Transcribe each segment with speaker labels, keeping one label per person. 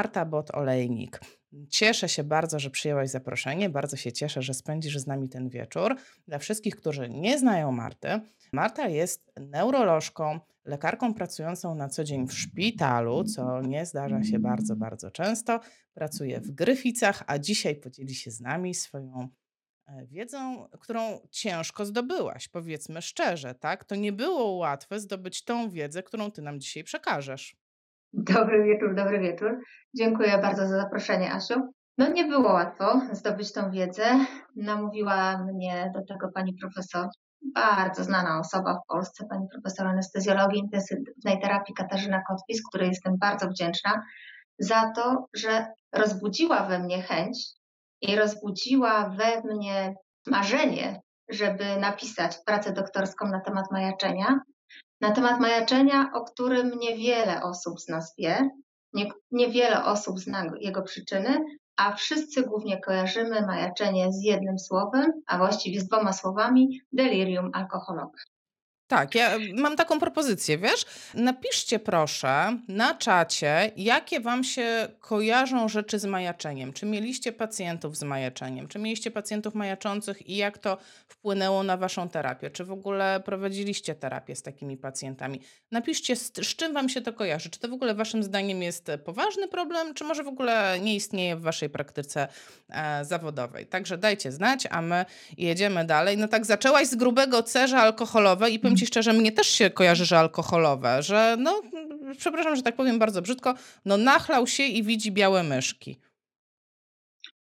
Speaker 1: Marta Bot-Olejnik. Cieszę się bardzo, że przyjęłaś zaproszenie. Bardzo się cieszę, że spędzisz z nami ten wieczór. Dla wszystkich, którzy nie znają Marty, Marta jest neurolożką, lekarką pracującą na co dzień w szpitalu, co nie zdarza się bardzo, bardzo często. Pracuje w Gryficach, a dzisiaj podzieli się z nami swoją e, wiedzą, którą ciężko zdobyłaś, powiedzmy szczerze, tak? To nie było łatwe zdobyć tą wiedzę, którą ty nam dzisiaj przekażesz.
Speaker 2: Dobry wieczór, dobry wieczór. Dziękuję bardzo za zaproszenie, Asiu. No nie było łatwo zdobyć tą wiedzę. Namówiła mnie do tego pani profesor, bardzo znana osoba w Polsce, pani profesor anestezjologii intensywnej terapii Katarzyna Kotwis, której jestem bardzo wdzięczna za to, że rozbudziła we mnie chęć i rozbudziła we mnie marzenie, żeby napisać pracę doktorską na temat majaczenia, na temat majaczenia, o którym niewiele osób z nas wie, nie, niewiele osób zna jego przyczyny, a wszyscy głównie kojarzymy majaczenie z jednym słowem, a właściwie z dwoma słowami delirium alkoholowe.
Speaker 1: Tak, ja mam taką propozycję, wiesz? Napiszcie proszę na czacie, jakie wam się kojarzą rzeczy z majaczeniem. Czy mieliście pacjentów z majaczeniem? Czy mieliście pacjentów majaczących i jak to wpłynęło na waszą terapię? Czy w ogóle prowadziliście terapię z takimi pacjentami? Napiszcie, z, z czym wam się to kojarzy. Czy to w ogóle waszym zdaniem jest poważny problem, czy może w ogóle nie istnieje w waszej praktyce e, zawodowej? Także dajcie znać, a my jedziemy dalej. No tak, zaczęłaś z grubego cerza alkoholowe i powiem ci szczerze, mnie też się kojarzy, że alkoholowe, że no, przepraszam, że tak powiem bardzo brzydko, no nachlał się i widzi białe myszki.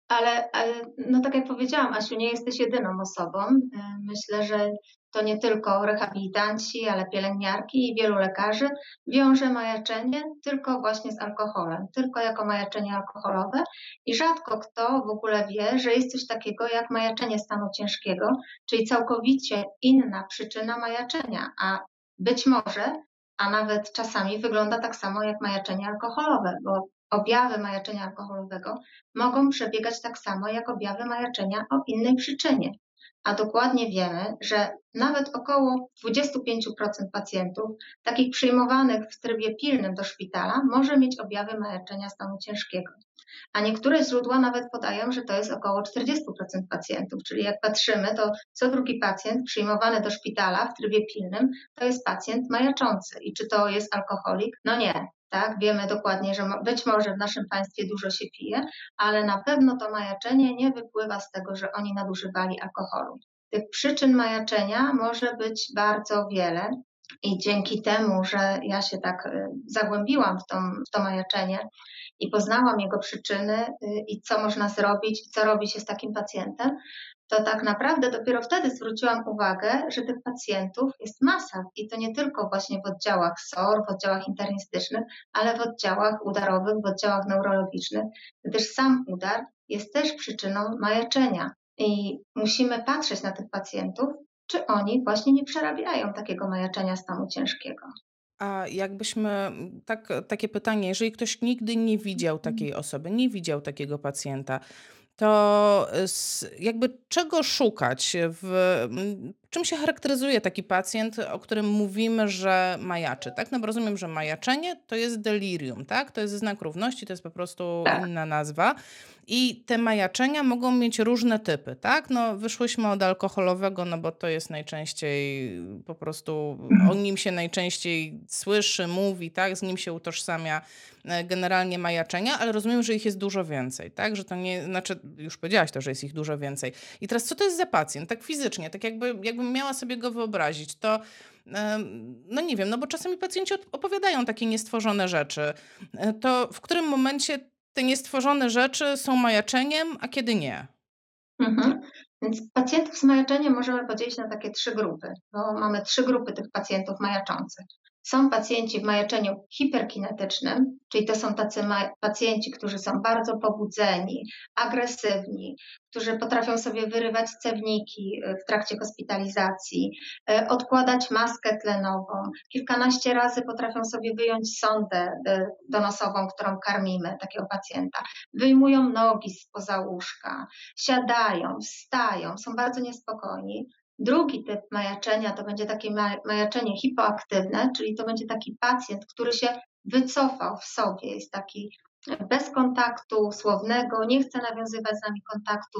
Speaker 2: Ale, ale, no tak jak powiedziałam, Asiu, nie jesteś jedyną osobą. E, myślę, że to nie tylko rehabilitanci, ale pielęgniarki i wielu lekarzy wiąże majaczenie tylko właśnie z alkoholem, tylko jako majaczenie alkoholowe i rzadko kto w ogóle wie, że jest coś takiego jak majaczenie stanu ciężkiego, czyli całkowicie inna przyczyna majaczenia, a być może, a nawet czasami wygląda tak samo jak majaczenie alkoholowe, bo objawy majaczenia alkoholowego mogą przebiegać tak samo jak objawy majaczenia o innej przyczynie a dokładnie wiemy, że nawet około 25% pacjentów, takich przyjmowanych w trybie pilnym do szpitala, może mieć objawy majaczenia stanu ciężkiego. A niektóre źródła nawet podają, że to jest około 40% pacjentów, czyli jak patrzymy, to co drugi pacjent przyjmowany do szpitala w trybie pilnym to jest pacjent majaczący. I czy to jest alkoholik? No nie tak? Wiemy dokładnie, że być może w naszym państwie dużo się pije, ale na pewno to majaczenie nie wypływa z tego, że oni nadużywali alkoholu. Tych przyczyn majaczenia może być bardzo wiele. I dzięki temu, że ja się tak y, zagłębiłam w, tą, w to majaczenie i poznałam jego przyczyny y, i co można zrobić, co robi się z takim pacjentem, to tak naprawdę dopiero wtedy zwróciłam uwagę, że tych pacjentów jest masa i to nie tylko właśnie w oddziałach SOR, w oddziałach internistycznych, ale w oddziałach udarowych, w oddziałach neurologicznych, gdyż sam udar jest też przyczyną majaczenia i musimy patrzeć na tych pacjentów, czy oni właśnie nie przerabiają takiego majaczenia stanu ciężkiego.
Speaker 1: A jakbyśmy, tak, takie pytanie, jeżeli ktoś nigdy nie widział takiej osoby, nie widział takiego pacjenta, to jakby czego szukać? W, czym się charakteryzuje taki pacjent, o którym mówimy, że majaczy? Tak, no bo rozumiem, że majaczenie to jest delirium, tak? To jest znak równości, to jest po prostu tak. inna nazwa. I te majaczenia mogą mieć różne typy, tak? No, wyszłyśmy od alkoholowego, no bo to jest najczęściej po prostu, o nim się najczęściej słyszy, mówi, tak? Z nim się utożsamia e, generalnie majaczenia, ale rozumiem, że ich jest dużo więcej, tak? Że to nie, znaczy już powiedziałaś to, że jest ich dużo więcej. I teraz co to jest za pacjent? Tak fizycznie, tak jakby, jakbym miała sobie go wyobrazić, to no nie wiem, no bo czasami pacjenci opowiadają takie niestworzone rzeczy. E, to w którym momencie te niestworzone rzeczy są majaczeniem, a kiedy nie?
Speaker 2: Mhm. Więc pacjentów z majaczeniem możemy podzielić na takie trzy grupy, bo mamy trzy grupy tych pacjentów majaczących. Są pacjenci w majaczeniu hiperkinetycznym, czyli to są tacy pacjenci, którzy są bardzo pobudzeni, agresywni, którzy potrafią sobie wyrywać cewniki e, w trakcie hospitalizacji, e, odkładać maskę tlenową, kilkanaście razy potrafią sobie wyjąć sondę e, donosową, którą karmimy takiego pacjenta, wyjmują nogi spoza łóżka, siadają, wstają, są bardzo niespokojni. Drugi typ majaczenia to będzie takie majaczenie hipoaktywne, czyli to będzie taki pacjent, który się wycofał w sobie, jest taki bez kontaktu słownego, nie chce nawiązywać z nami kontaktu.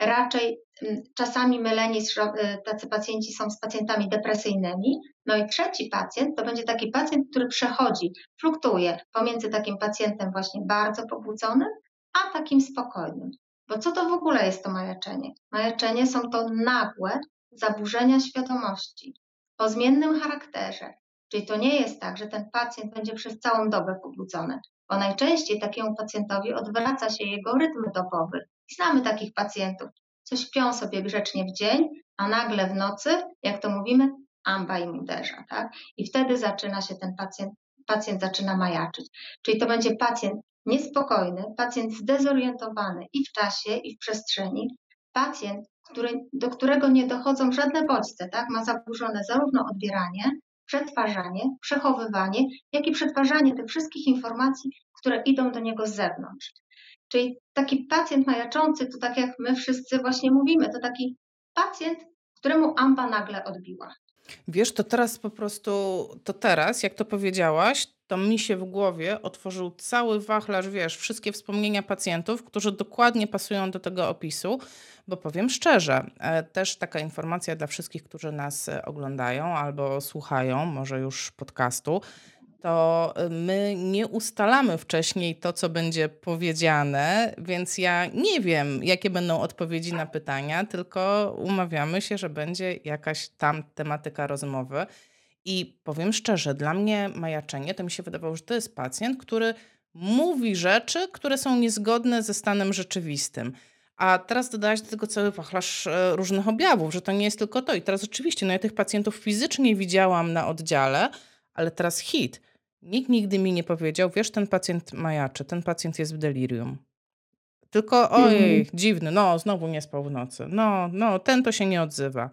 Speaker 2: Raczej mm, czasami myleni y, tacy pacjenci są z pacjentami depresyjnymi. No i trzeci pacjent to będzie taki pacjent, który przechodzi, fluktuuje pomiędzy takim pacjentem właśnie bardzo pobudzonym, a takim spokojnym. Bo co to w ogóle jest to majaczenie? Majaczenie są to nagłe zaburzenia świadomości o zmiennym charakterze. Czyli to nie jest tak, że ten pacjent będzie przez całą dobę pobudzony, bo najczęściej takiemu pacjentowi odwraca się jego rytm dobowy. Znamy takich pacjentów, co śpią sobie grzecznie w dzień, a nagle w nocy, jak to mówimy, amba im uderza, tak? I wtedy zaczyna się ten pacjent, pacjent zaczyna majaczyć. Czyli to będzie pacjent niespokojny, pacjent zdezorientowany i w czasie, i w przestrzeni, pacjent, który, do którego nie dochodzą żadne bodźce, tak? Ma zaburzone zarówno odbieranie, przetwarzanie, przechowywanie, jak i przetwarzanie tych wszystkich informacji, które idą do niego z zewnątrz. Czyli taki pacjent majaczący, to tak jak my wszyscy właśnie mówimy, to taki pacjent, któremu amba nagle odbiła.
Speaker 1: Wiesz, to teraz po prostu, to teraz, jak to powiedziałaś, to mi się w głowie otworzył cały wachlarz, wiesz, wszystkie wspomnienia pacjentów, którzy dokładnie pasują do tego opisu, bo powiem szczerze, e, też taka informacja dla wszystkich, którzy nas e, oglądają albo słuchają, może już podcastu, to e, my nie ustalamy wcześniej to, co będzie powiedziane, więc ja nie wiem, jakie będą odpowiedzi na pytania, tylko umawiamy się, że będzie jakaś tam tematyka rozmowy. I powiem szczerze, dla mnie majaczenie to mi się wydawało, że to jest pacjent, który mówi rzeczy, które są niezgodne ze stanem rzeczywistym. A teraz dodałaś do tego cały wachlarz e, różnych objawów, że to nie jest tylko to. I teraz oczywiście, no ja tych pacjentów fizycznie widziałam na oddziale, ale teraz hit. Nikt nigdy mi nie powiedział, wiesz, ten pacjent majaczy, ten pacjent jest w delirium. Tylko ojej, mm. dziwny, no znowu nie spał w nocy. No, no, ten to się nie odzywa.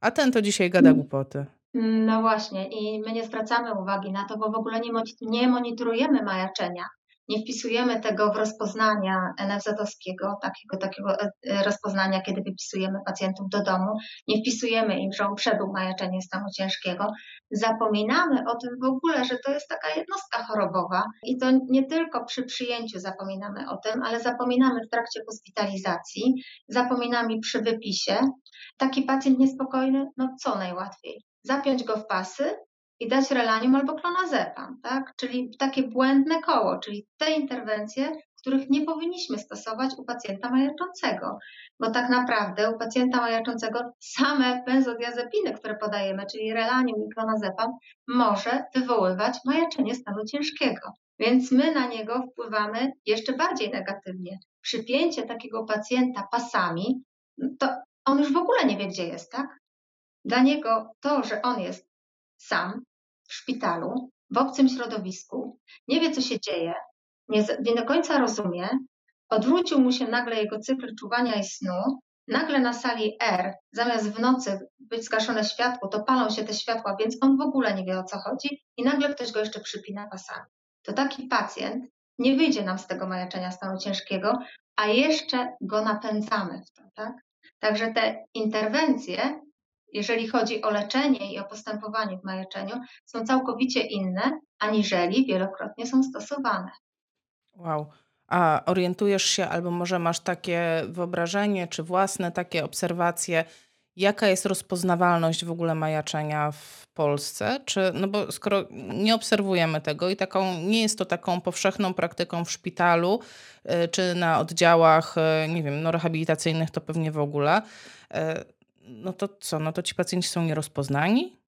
Speaker 1: A ten to dzisiaj gada mm. głupoty.
Speaker 2: No właśnie, i my nie zwracamy uwagi na to, bo w ogóle nie, nie monitorujemy majaczenia nie wpisujemy tego w rozpoznania NFZ-owskiego, takiego, takiego e, rozpoznania, kiedy wypisujemy pacjentów do domu, nie wpisujemy im, że on przebył majeczenie stanu ciężkiego. Zapominamy o tym w ogóle, że to jest taka jednostka chorobowa i to nie tylko przy przyjęciu zapominamy o tym, ale zapominamy w trakcie hospitalizacji, zapominamy przy wypisie. Taki pacjent niespokojny, no co najłatwiej? Zapiąć go w pasy i dać relanium albo klonazepam, tak? Czyli takie błędne koło, czyli te interwencje, których nie powinniśmy stosować u pacjenta majaczącego, bo tak naprawdę u pacjenta majaczącego same benzodiazepiny, które podajemy, czyli relanium i klonazepam, może wywoływać majaczenie stanu ciężkiego. Więc my na niego wpływamy jeszcze bardziej negatywnie. Przypięcie takiego pacjenta pasami, to on już w ogóle nie wie, gdzie jest, tak? Dla niego to, że on jest sam, w szpitalu, w obcym środowisku, nie wie, co się dzieje, nie, nie do końca rozumie, odwrócił mu się nagle jego cykl czuwania i snu, nagle na sali R, zamiast w nocy być zgaszone światło, to palą się te światła, więc on w ogóle nie wie o co chodzi i nagle ktoś go jeszcze przypina pasami. To taki pacjent nie wyjdzie nam z tego majaczenia stanu ciężkiego, a jeszcze go napędzamy w to, tak? Także te interwencje jeżeli chodzi o leczenie i o postępowanie w majeczeniu, są całkowicie inne, aniżeli wielokrotnie są stosowane.
Speaker 1: Wow. A orientujesz się, albo może masz takie wyobrażenie, czy własne takie obserwacje, jaka jest rozpoznawalność w ogóle majaczenia w Polsce? Czy, no bo skoro nie obserwujemy tego i taką, nie jest to taką powszechną praktyką w szpitalu, y, czy na oddziałach, y, nie wiem, no rehabilitacyjnych, to pewnie w ogóle y, no to co, no to ci pacjenci są nierozpoznani?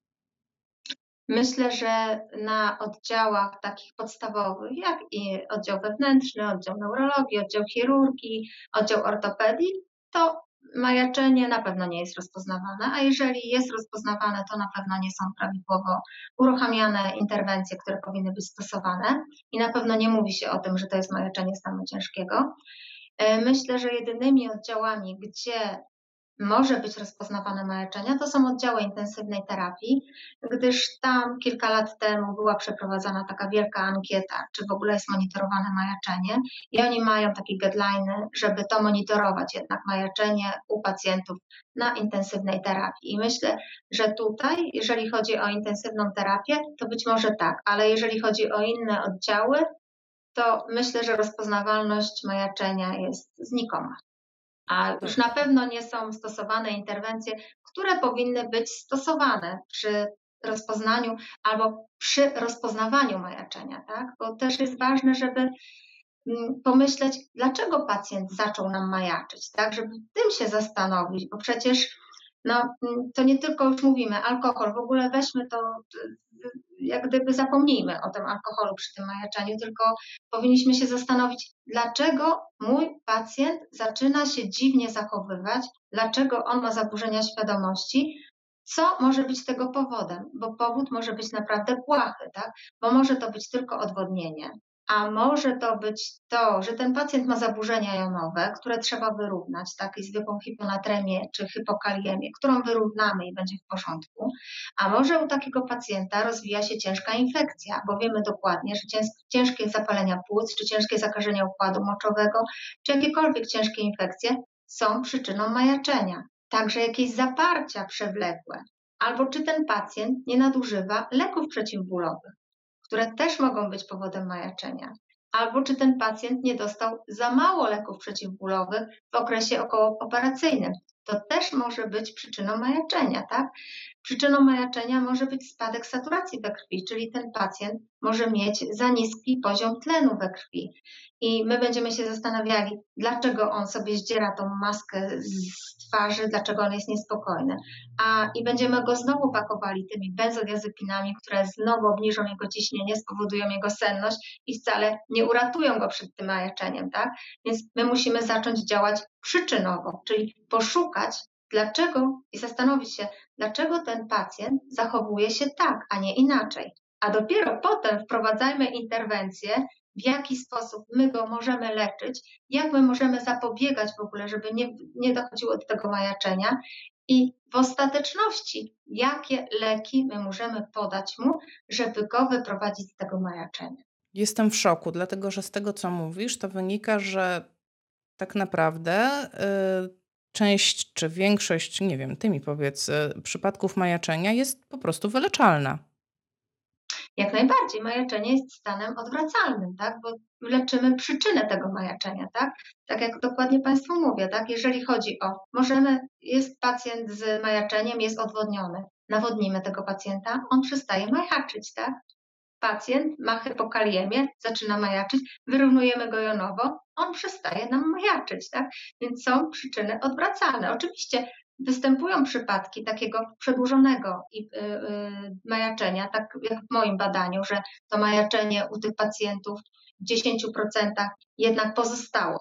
Speaker 2: Myślę, że na oddziałach takich podstawowych, jak i oddział wewnętrzny, oddział neurologii, oddział chirurgii, oddział ortopedii, to majaczenie na pewno nie jest rozpoznawane, a jeżeli jest rozpoznawane, to na pewno nie są prawidłowo uruchamiane interwencje, które powinny być stosowane i na pewno nie mówi się o tym, że to jest majaczenie stanu ciężkiego. E, myślę, że jedynymi oddziałami, gdzie może być rozpoznawane maleczenia, to są oddziały intensywnej terapii, gdyż tam kilka lat temu była przeprowadzana taka wielka ankieta, czy w ogóle jest monitorowane majaczenie i oni mają takie guideliny, żeby to monitorować jednak majaczenie u pacjentów na intensywnej terapii. I myślę, że tutaj, jeżeli chodzi o intensywną terapię, to być może tak, ale jeżeli chodzi o inne oddziały, to myślę, że rozpoznawalność majaczenia jest znikoma. A już na pewno nie są stosowane interwencje, które powinny być stosowane przy rozpoznaniu albo przy rozpoznawaniu majaczenia, tak? Bo też jest ważne, żeby mm, pomyśleć, dlaczego pacjent zaczął nam majaczyć, tak? Żeby tym się zastanowić, bo przecież no, mm, to nie tylko już mówimy alkohol, w ogóle weźmy to, jak gdyby zapomnijmy o tym alkoholu przy tym majaczeniu, tylko powinniśmy się zastanowić, dlaczego mój pacjent zaczyna się dziwnie zachowywać, dlaczego on ma zaburzenia świadomości, co może być tego powodem, bo powód może być naprawdę błahy, tak? Bo może to być tylko odwodnienie, a może to być to, że ten pacjent ma zaburzenia jonowe, które trzeba wyrównać, tak, i zwykłą hiponatremię czy hypokaliemię, którą wyrównamy i będzie w porządku. A może u takiego pacjenta rozwija się ciężka infekcja, bo wiemy dokładnie, że ciężkie zapalenia płuc, czy ciężkie zakażenia układu moczowego, czy jakiekolwiek ciężkie infekcje są przyczyną majaczenia. Także jakieś zaparcia przewlekłe, albo czy ten pacjent nie nadużywa leków przeciwbólowych które też mogą być powodem majaczenia. Albo czy ten pacjent nie dostał za mało leków przeciwbólowych w okresie okołooperacyjnym. To też może być przyczyną majaczenia, tak? Przyczyną majaczenia może być spadek saturacji we krwi, czyli ten pacjent może mieć za niski poziom tlenu we krwi. I my będziemy się zastanawiali, dlaczego on sobie zdziera tą maskę z twarzy, dlaczego on jest niespokojny. A, I będziemy go znowu pakowali tymi benzodiazepinami, które znowu obniżą jego ciśnienie, spowodują jego senność i wcale nie uratują go przed tym majaczeniem, tak? Więc my musimy zacząć działać przyczynowo, czyli poszukać dlaczego i zastanowić się, dlaczego ten pacjent zachowuje się tak, a nie inaczej. A dopiero potem wprowadzajmy interwencje, w jaki sposób my go możemy leczyć, jak my możemy zapobiegać w ogóle, żeby nie, nie dochodziło do tego majaczenia i w ostateczności, jakie leki my możemy podać mu, żeby go wyprowadzić z tego majaczenia.
Speaker 1: Jestem w szoku, dlatego że z tego, co mówisz, to wynika, że tak naprawdę yy, część czy większość, nie wiem, ty mi powiedz, y, przypadków majaczenia jest po prostu wyleczalna.
Speaker 2: Jak najbardziej. Majaczenie jest stanem odwracalnym, tak? bo leczymy przyczynę tego majaczenia. Tak, tak jak dokładnie Państwu mówię, tak? jeżeli chodzi o, możemy, jest pacjent z majaczeniem, jest odwodniony, nawodnimy tego pacjenta, on przestaje majaczyć, tak? Pacjent ma hypokaliemię, zaczyna majaczyć, wyrównujemy go jonowo, on przestaje nam majaczyć, tak? Więc są przyczyny odwracalne. Oczywiście występują przypadki takiego przedłużonego y, y, majaczenia, tak jak w moim badaniu, że to majaczenie u tych pacjentów w 10% jednak pozostało.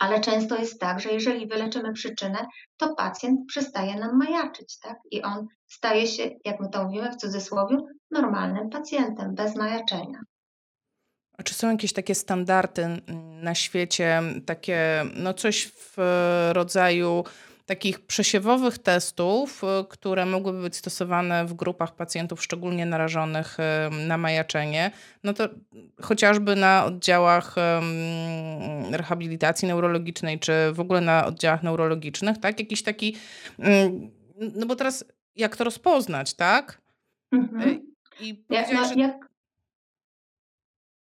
Speaker 2: Ale często jest tak, że jeżeli wyleczymy przyczynę, to pacjent przestaje nam majaczyć, tak? I on staje się, jak my to mówimy w cudzysłowie, normalnym pacjentem bez majaczenia.
Speaker 1: A czy są jakieś takie standardy na świecie, takie, no coś w rodzaju takich przesiewowych testów, y, które mogłyby być stosowane w grupach pacjentów szczególnie narażonych na majaczenie, no to chociażby na oddziałach rehabilitacji neurologicznej, czy w ogóle na oddziałach neurologicznych, tak? Jakiś taki, no bo teraz jak to rozpoznać, tak? Mhm.
Speaker 2: I ja, no, że... jak,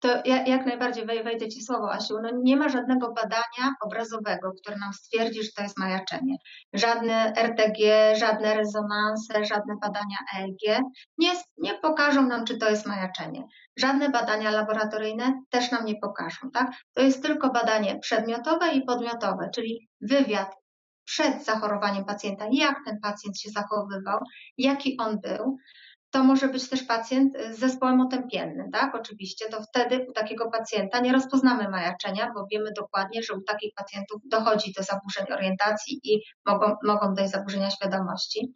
Speaker 2: to ja, jak najbardziej wejdę Ci słowo, Asiu. No nie ma żadnego badania obrazowego, które nam stwierdzi, że to jest majaczenie. Żadne RTG, żadne rezonanse, żadne badania EEG nie, nie pokażą nam, czy to jest majaczenie. Żadne badania laboratoryjne też nam nie pokażą. Tak? To jest tylko badanie przedmiotowe i podmiotowe, czyli wywiad przed zachorowaniem pacjenta, jak ten pacjent się zachowywał, jaki on był, to może być też pacjent z zespołem otępiennym, tak? Oczywiście, to wtedy u takiego pacjenta nie rozpoznamy majaczenia, bo wiemy dokładnie, że u takich pacjentów dochodzi do zaburzeń orientacji i mogą, mogą dojść zaburzenia świadomości.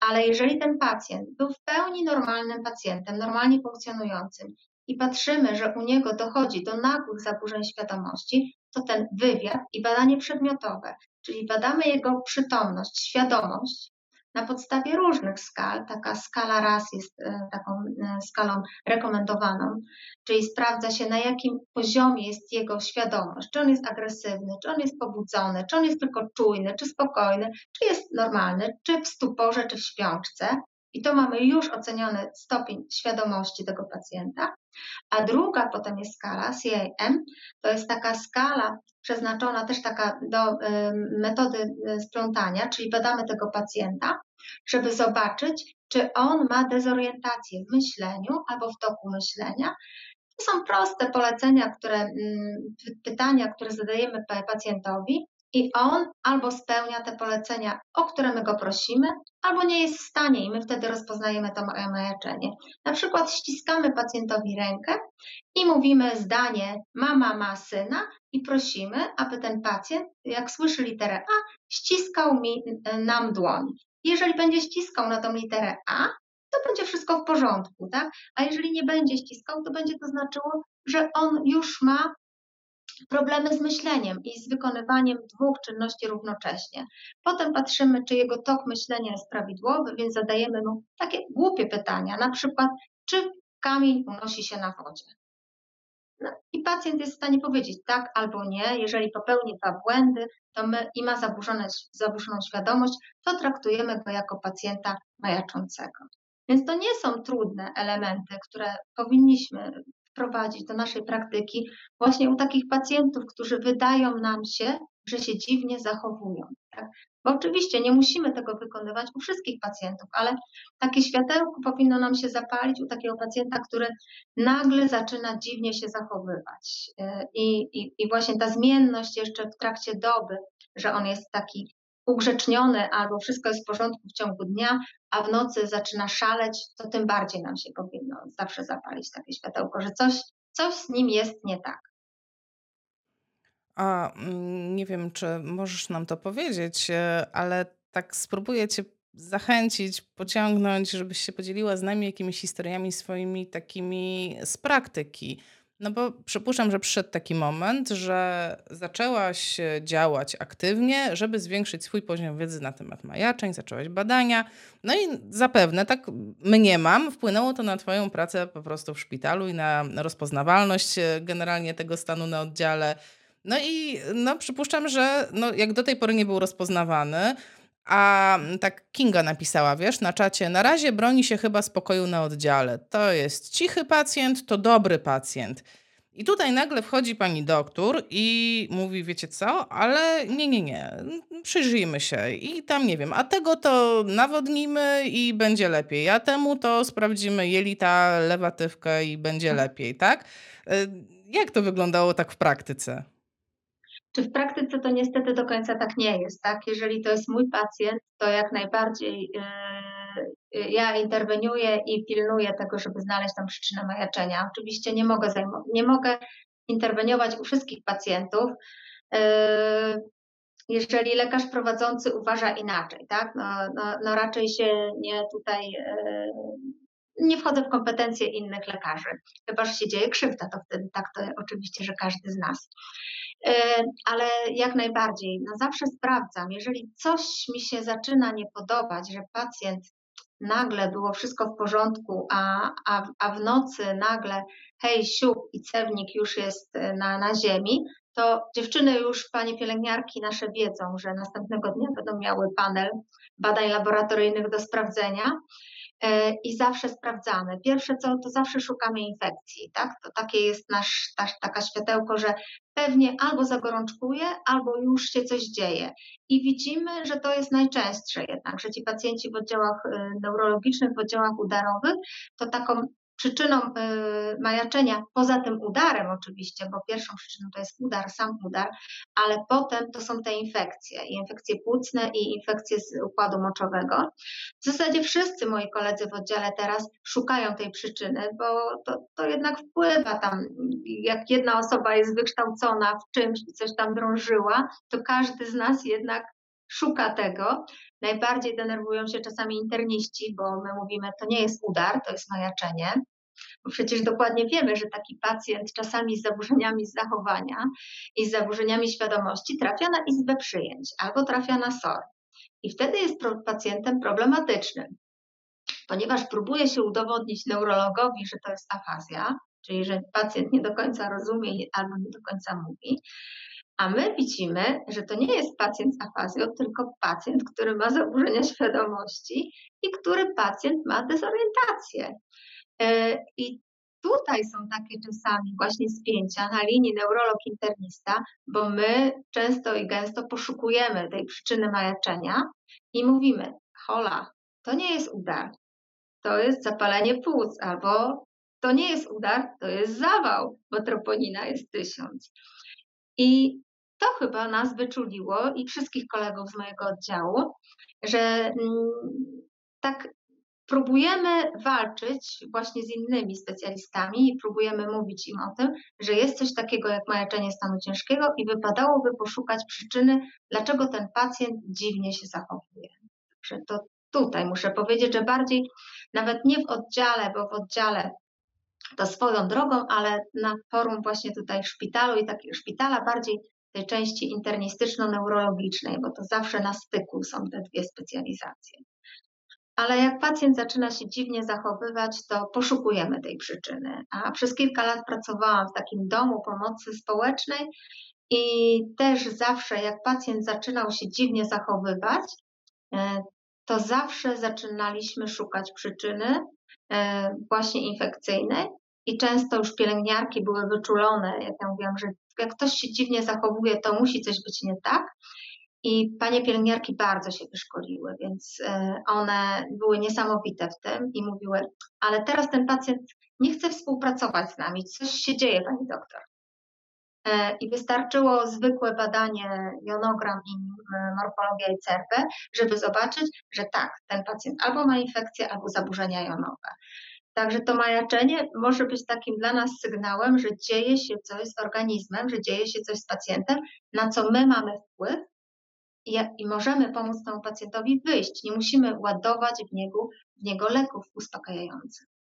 Speaker 2: Ale jeżeli ten pacjent był w pełni normalnym pacjentem, normalnie funkcjonującym i patrzymy, że u niego dochodzi do nagłych zaburzeń świadomości, to ten wywiad i badanie przedmiotowe, czyli badamy jego przytomność, świadomość, na podstawie różnych skal. Taka skala raz jest e, taką e, skalą rekomendowaną, czyli sprawdza się na jakim poziomie jest jego świadomość, czy on jest agresywny, czy on jest pobudzony, czy on jest tylko czujny, czy spokojny, czy jest normalny, czy w stuporze, czy w śpiączce. I to mamy już oceniony stopień świadomości tego pacjenta. A druga potem jest skala CAM, to jest taka skala przeznaczona też taka do y, metody y, splątania, czyli badamy tego pacjenta, żeby zobaczyć, czy on ma dezorientację w myśleniu albo w toku myślenia. To są proste polecenia, które, mm, pytania, które zadajemy pacjentowi i on albo spełnia te polecenia, o które my go prosimy, albo nie jest w stanie i my wtedy rozpoznajemy to majaczenie. Na przykład ściskamy pacjentowi rękę i mówimy zdanie mama ma syna i prosimy, aby ten pacjent, jak słyszy literę A, ściskał mi, y, nam dłoń. Jeżeli będzie ściskał na tą literę A, to będzie wszystko w porządku, tak? A jeżeli nie będzie ściskał, to będzie to znaczyło, że on już ma problemy z myśleniem i z wykonywaniem dwóch czynności równocześnie. Potem patrzymy, czy jego tok myślenia jest prawidłowy, więc zadajemy mu takie głupie pytania, na przykład, czy kamień unosi się na wodzie. No, I pacjent jest w stanie powiedzieć tak albo nie. Jeżeli popełni dwa błędy to my, i ma zaburzone, zaburzoną świadomość, to traktujemy go jako pacjenta majaczącego. Więc to nie są trudne elementy, które powinniśmy wprowadzić do naszej praktyki właśnie u takich pacjentów, którzy wydają nam się, że się dziwnie zachowują. Tak? Bo oczywiście nie musimy tego wykonywać u wszystkich pacjentów, ale takie światełko powinno nam się zapalić u takiego pacjenta, który nagle zaczyna dziwnie się zachowywać. E, I, i, i właśnie ta zmienność jeszcze w trakcie doby, że on jest taki ugrzeczniony albo wszystko jest w porządku w ciągu dnia, a w nocy zaczyna szaleć, to tym bardziej nam się powinno zawsze zapalić takie światełko, że coś, coś z nim jest nie tak.
Speaker 1: A mm, nie wiem, czy możesz nam to powiedzieć, e, ale tak spróbuję Cię zachęcić, pociągnąć, żebyś się podzieliła z nami jakimiś historiami swoimi takimi z praktyki. No bo przypuszczam, że przyszedł taki moment, że zaczęłaś działać aktywnie, żeby zwiększyć swój poziom wiedzy na temat majaczeń, zaczęłaś badania. No i zapewne, tak mniemam, wpłynęło to na Twoją pracę po prostu w szpitalu i na rozpoznawalność e, generalnie tego stanu na oddziale. No i no, przypuszczam, że no, jak do tej pory nie był rozpoznawany, a tak Kinga napisała, wiesz, na czacie, na razie broni się chyba spokoju na oddziale. To jest cichy pacjent, to dobry pacjent. I tutaj nagle wchodzi pani doktor i mówi, wiecie co, ale nie, nie, nie, przyjrzyjmy się i tam nie wiem, a tego to nawodnimy i będzie lepiej, a temu to sprawdzimy jelita, lewatywkę i będzie mhm. lepiej, tak? Y, jak to wyglądało tak w praktyce?
Speaker 2: Czy w praktyce to niestety do końca tak nie jest, tak? Jeżeli to jest mój pacjent, to jak najbardziej yy, ja interweniuję i pilnuję tego, żeby znaleźć tam przyczynę majaczenia. Oczywiście nie mogę, nie mogę interweniować u wszystkich pacjentów, yy, jeżeli lekarz prowadzący uważa inaczej, tak? No, no, no raczej się nie tutaj yy, nie wchodzę w kompetencje innych lekarzy. Chyba, że się dzieje krzywda, to wtedy tak to oczywiście, że każdy z nas. Ale jak najbardziej, no zawsze sprawdzam, jeżeli coś mi się zaczyna nie podobać, że pacjent nagle było wszystko w porządku, a, a, a w nocy nagle hej, siup i cewnik już jest e, na, na ziemi, to dziewczyny już, panie pielęgniarki nasze wiedzą, że następnego dnia będą miały panel badań laboratoryjnych do sprawdzenia i zawsze sprawdzamy. Pierwsze co, to zawsze szukamy infekcji, tak? To takie jest nasz, ta, taka światełko, że pewnie albo zagorączkuje, albo już się coś dzieje. I widzimy, że to jest najczęstsze jednak, że ci pacjenci w oddziałach e, neurologicznych, w oddziałach udarowych, to taką przyczyną y, majaczenia, poza tym udarem oczywiście, bo pierwszą przyczyną to jest udar, sam udar, ale potem to są te infekcje, i infekcje płucne i infekcje z układu moczowego. W zasadzie wszyscy moi koledzy w oddziale teraz szukają tej przyczyny, bo to, to jednak wpływa tam, jak jedna osoba jest wykształcona w czymś i coś tam drążyła, to każdy z nas jednak szuka tego. Najbardziej denerwują się czasami interniści, bo my mówimy, to nie jest udar, to jest majaczenie. Bo przecież dokładnie wiemy, że taki pacjent czasami z zaburzeniami zachowania i z zaburzeniami świadomości trafia na izbę przyjęć albo trafia na SOR. I wtedy jest pacjentem problematycznym, ponieważ próbuje się udowodnić neurologowi, że to jest afazja, czyli że pacjent nie do końca rozumie albo nie do końca mówi. A my widzimy, że to nie jest pacjent z afazją, tylko pacjent, który ma zaburzenia świadomości i który pacjent ma dezorientację. E, I tutaj są takie czasami właśnie spięcia na linii neurolog-internista, bo my często i gęsto poszukujemy tej przyczyny majaczenia i mówimy, hola, to nie jest udar, to jest zapalenie płuc, albo to nie jest udar, to jest zawał, bo troponina jest tysiąc. I to chyba nas wyczuliło i wszystkich kolegów z mojego oddziału, że mm, tak próbujemy walczyć właśnie z innymi specjalistami i próbujemy mówić im o tym, że jest coś takiego jak majaczenie stanu ciężkiego i wypadałoby poszukać przyczyny, dlaczego ten pacjent dziwnie się zachowuje. Także to tutaj muszę powiedzieć, że bardziej nawet nie w oddziale, bo w oddziale to swoją drogą, ale na forum właśnie tutaj w szpitalu i takiego szpitala bardziej tej części internistyczno-neurologicznej, bo to zawsze na styku są te dwie specjalizacje. Ale jak pacjent zaczyna się dziwnie zachowywać, to poszukujemy tej przyczyny. A przez kilka lat pracowałam w takim domu pomocy społecznej i też zawsze, jak pacjent zaczynał się dziwnie zachowywać, e, to zawsze zaczynaliśmy szukać przyczyny e, właśnie infekcyjnej i często już pielęgniarki były wyczulone, jak ja mówiłam, że jak ktoś się dziwnie zachowuje, to musi coś być nie tak. I panie pielęgniarki bardzo się wyszkoliły, więc e, one były niesamowite w tym i mówiły, ale teraz ten pacjent nie chce współpracować z nami, coś się dzieje, pani doktor. E, I wystarczyło zwykłe badanie jonogram i e, morfologia i żeby zobaczyć, że tak, ten pacjent albo ma infekcję, albo zaburzenia jonowe. Także to majaczenie może być takim dla nas sygnałem, że dzieje się coś z organizmem, że dzieje się coś z pacjentem, na co my mamy wpływ i, i możemy pomóc temu pacjentowi wyjść. Nie musimy ładować w niego, w niego leków uspokajających.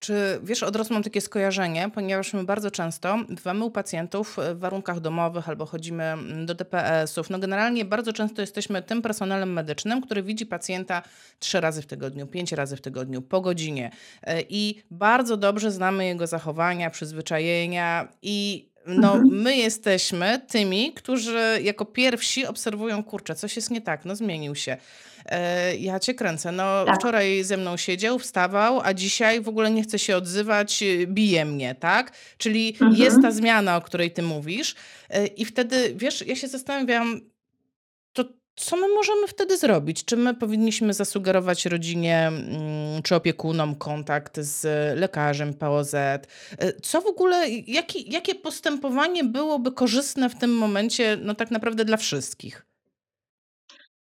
Speaker 1: Czy wiesz, od razu mam takie skojarzenie, ponieważ my bardzo często dbamy u pacjentów w warunkach domowych albo chodzimy mm, do DPS-ów. No generalnie bardzo często jesteśmy tym personelem medycznym, który widzi pacjenta trzy razy w tygodniu, pięć razy w tygodniu, po godzinie. E, I bardzo dobrze znamy jego zachowania, przyzwyczajenia i no, mhm. my jesteśmy tymi, którzy jako pierwsi obserwują, kurczę, coś jest nie tak, no zmienił się. E, ja cię kręcę. No, tak. wczoraj ze mną siedział, wstawał, a dzisiaj w ogóle nie chce się odzywać, bije mnie, tak? Czyli mhm. jest ta zmiana, o której ty mówisz. E, I wtedy, wiesz, ja się zastanawiam, co my możemy wtedy zrobić? Czy my powinniśmy zasugerować rodzinie mm, czy opiekunom kontakt z lekarzem POZ? E, co w ogóle, jaki, jakie postępowanie byłoby korzystne w tym momencie, no tak naprawdę dla wszystkich?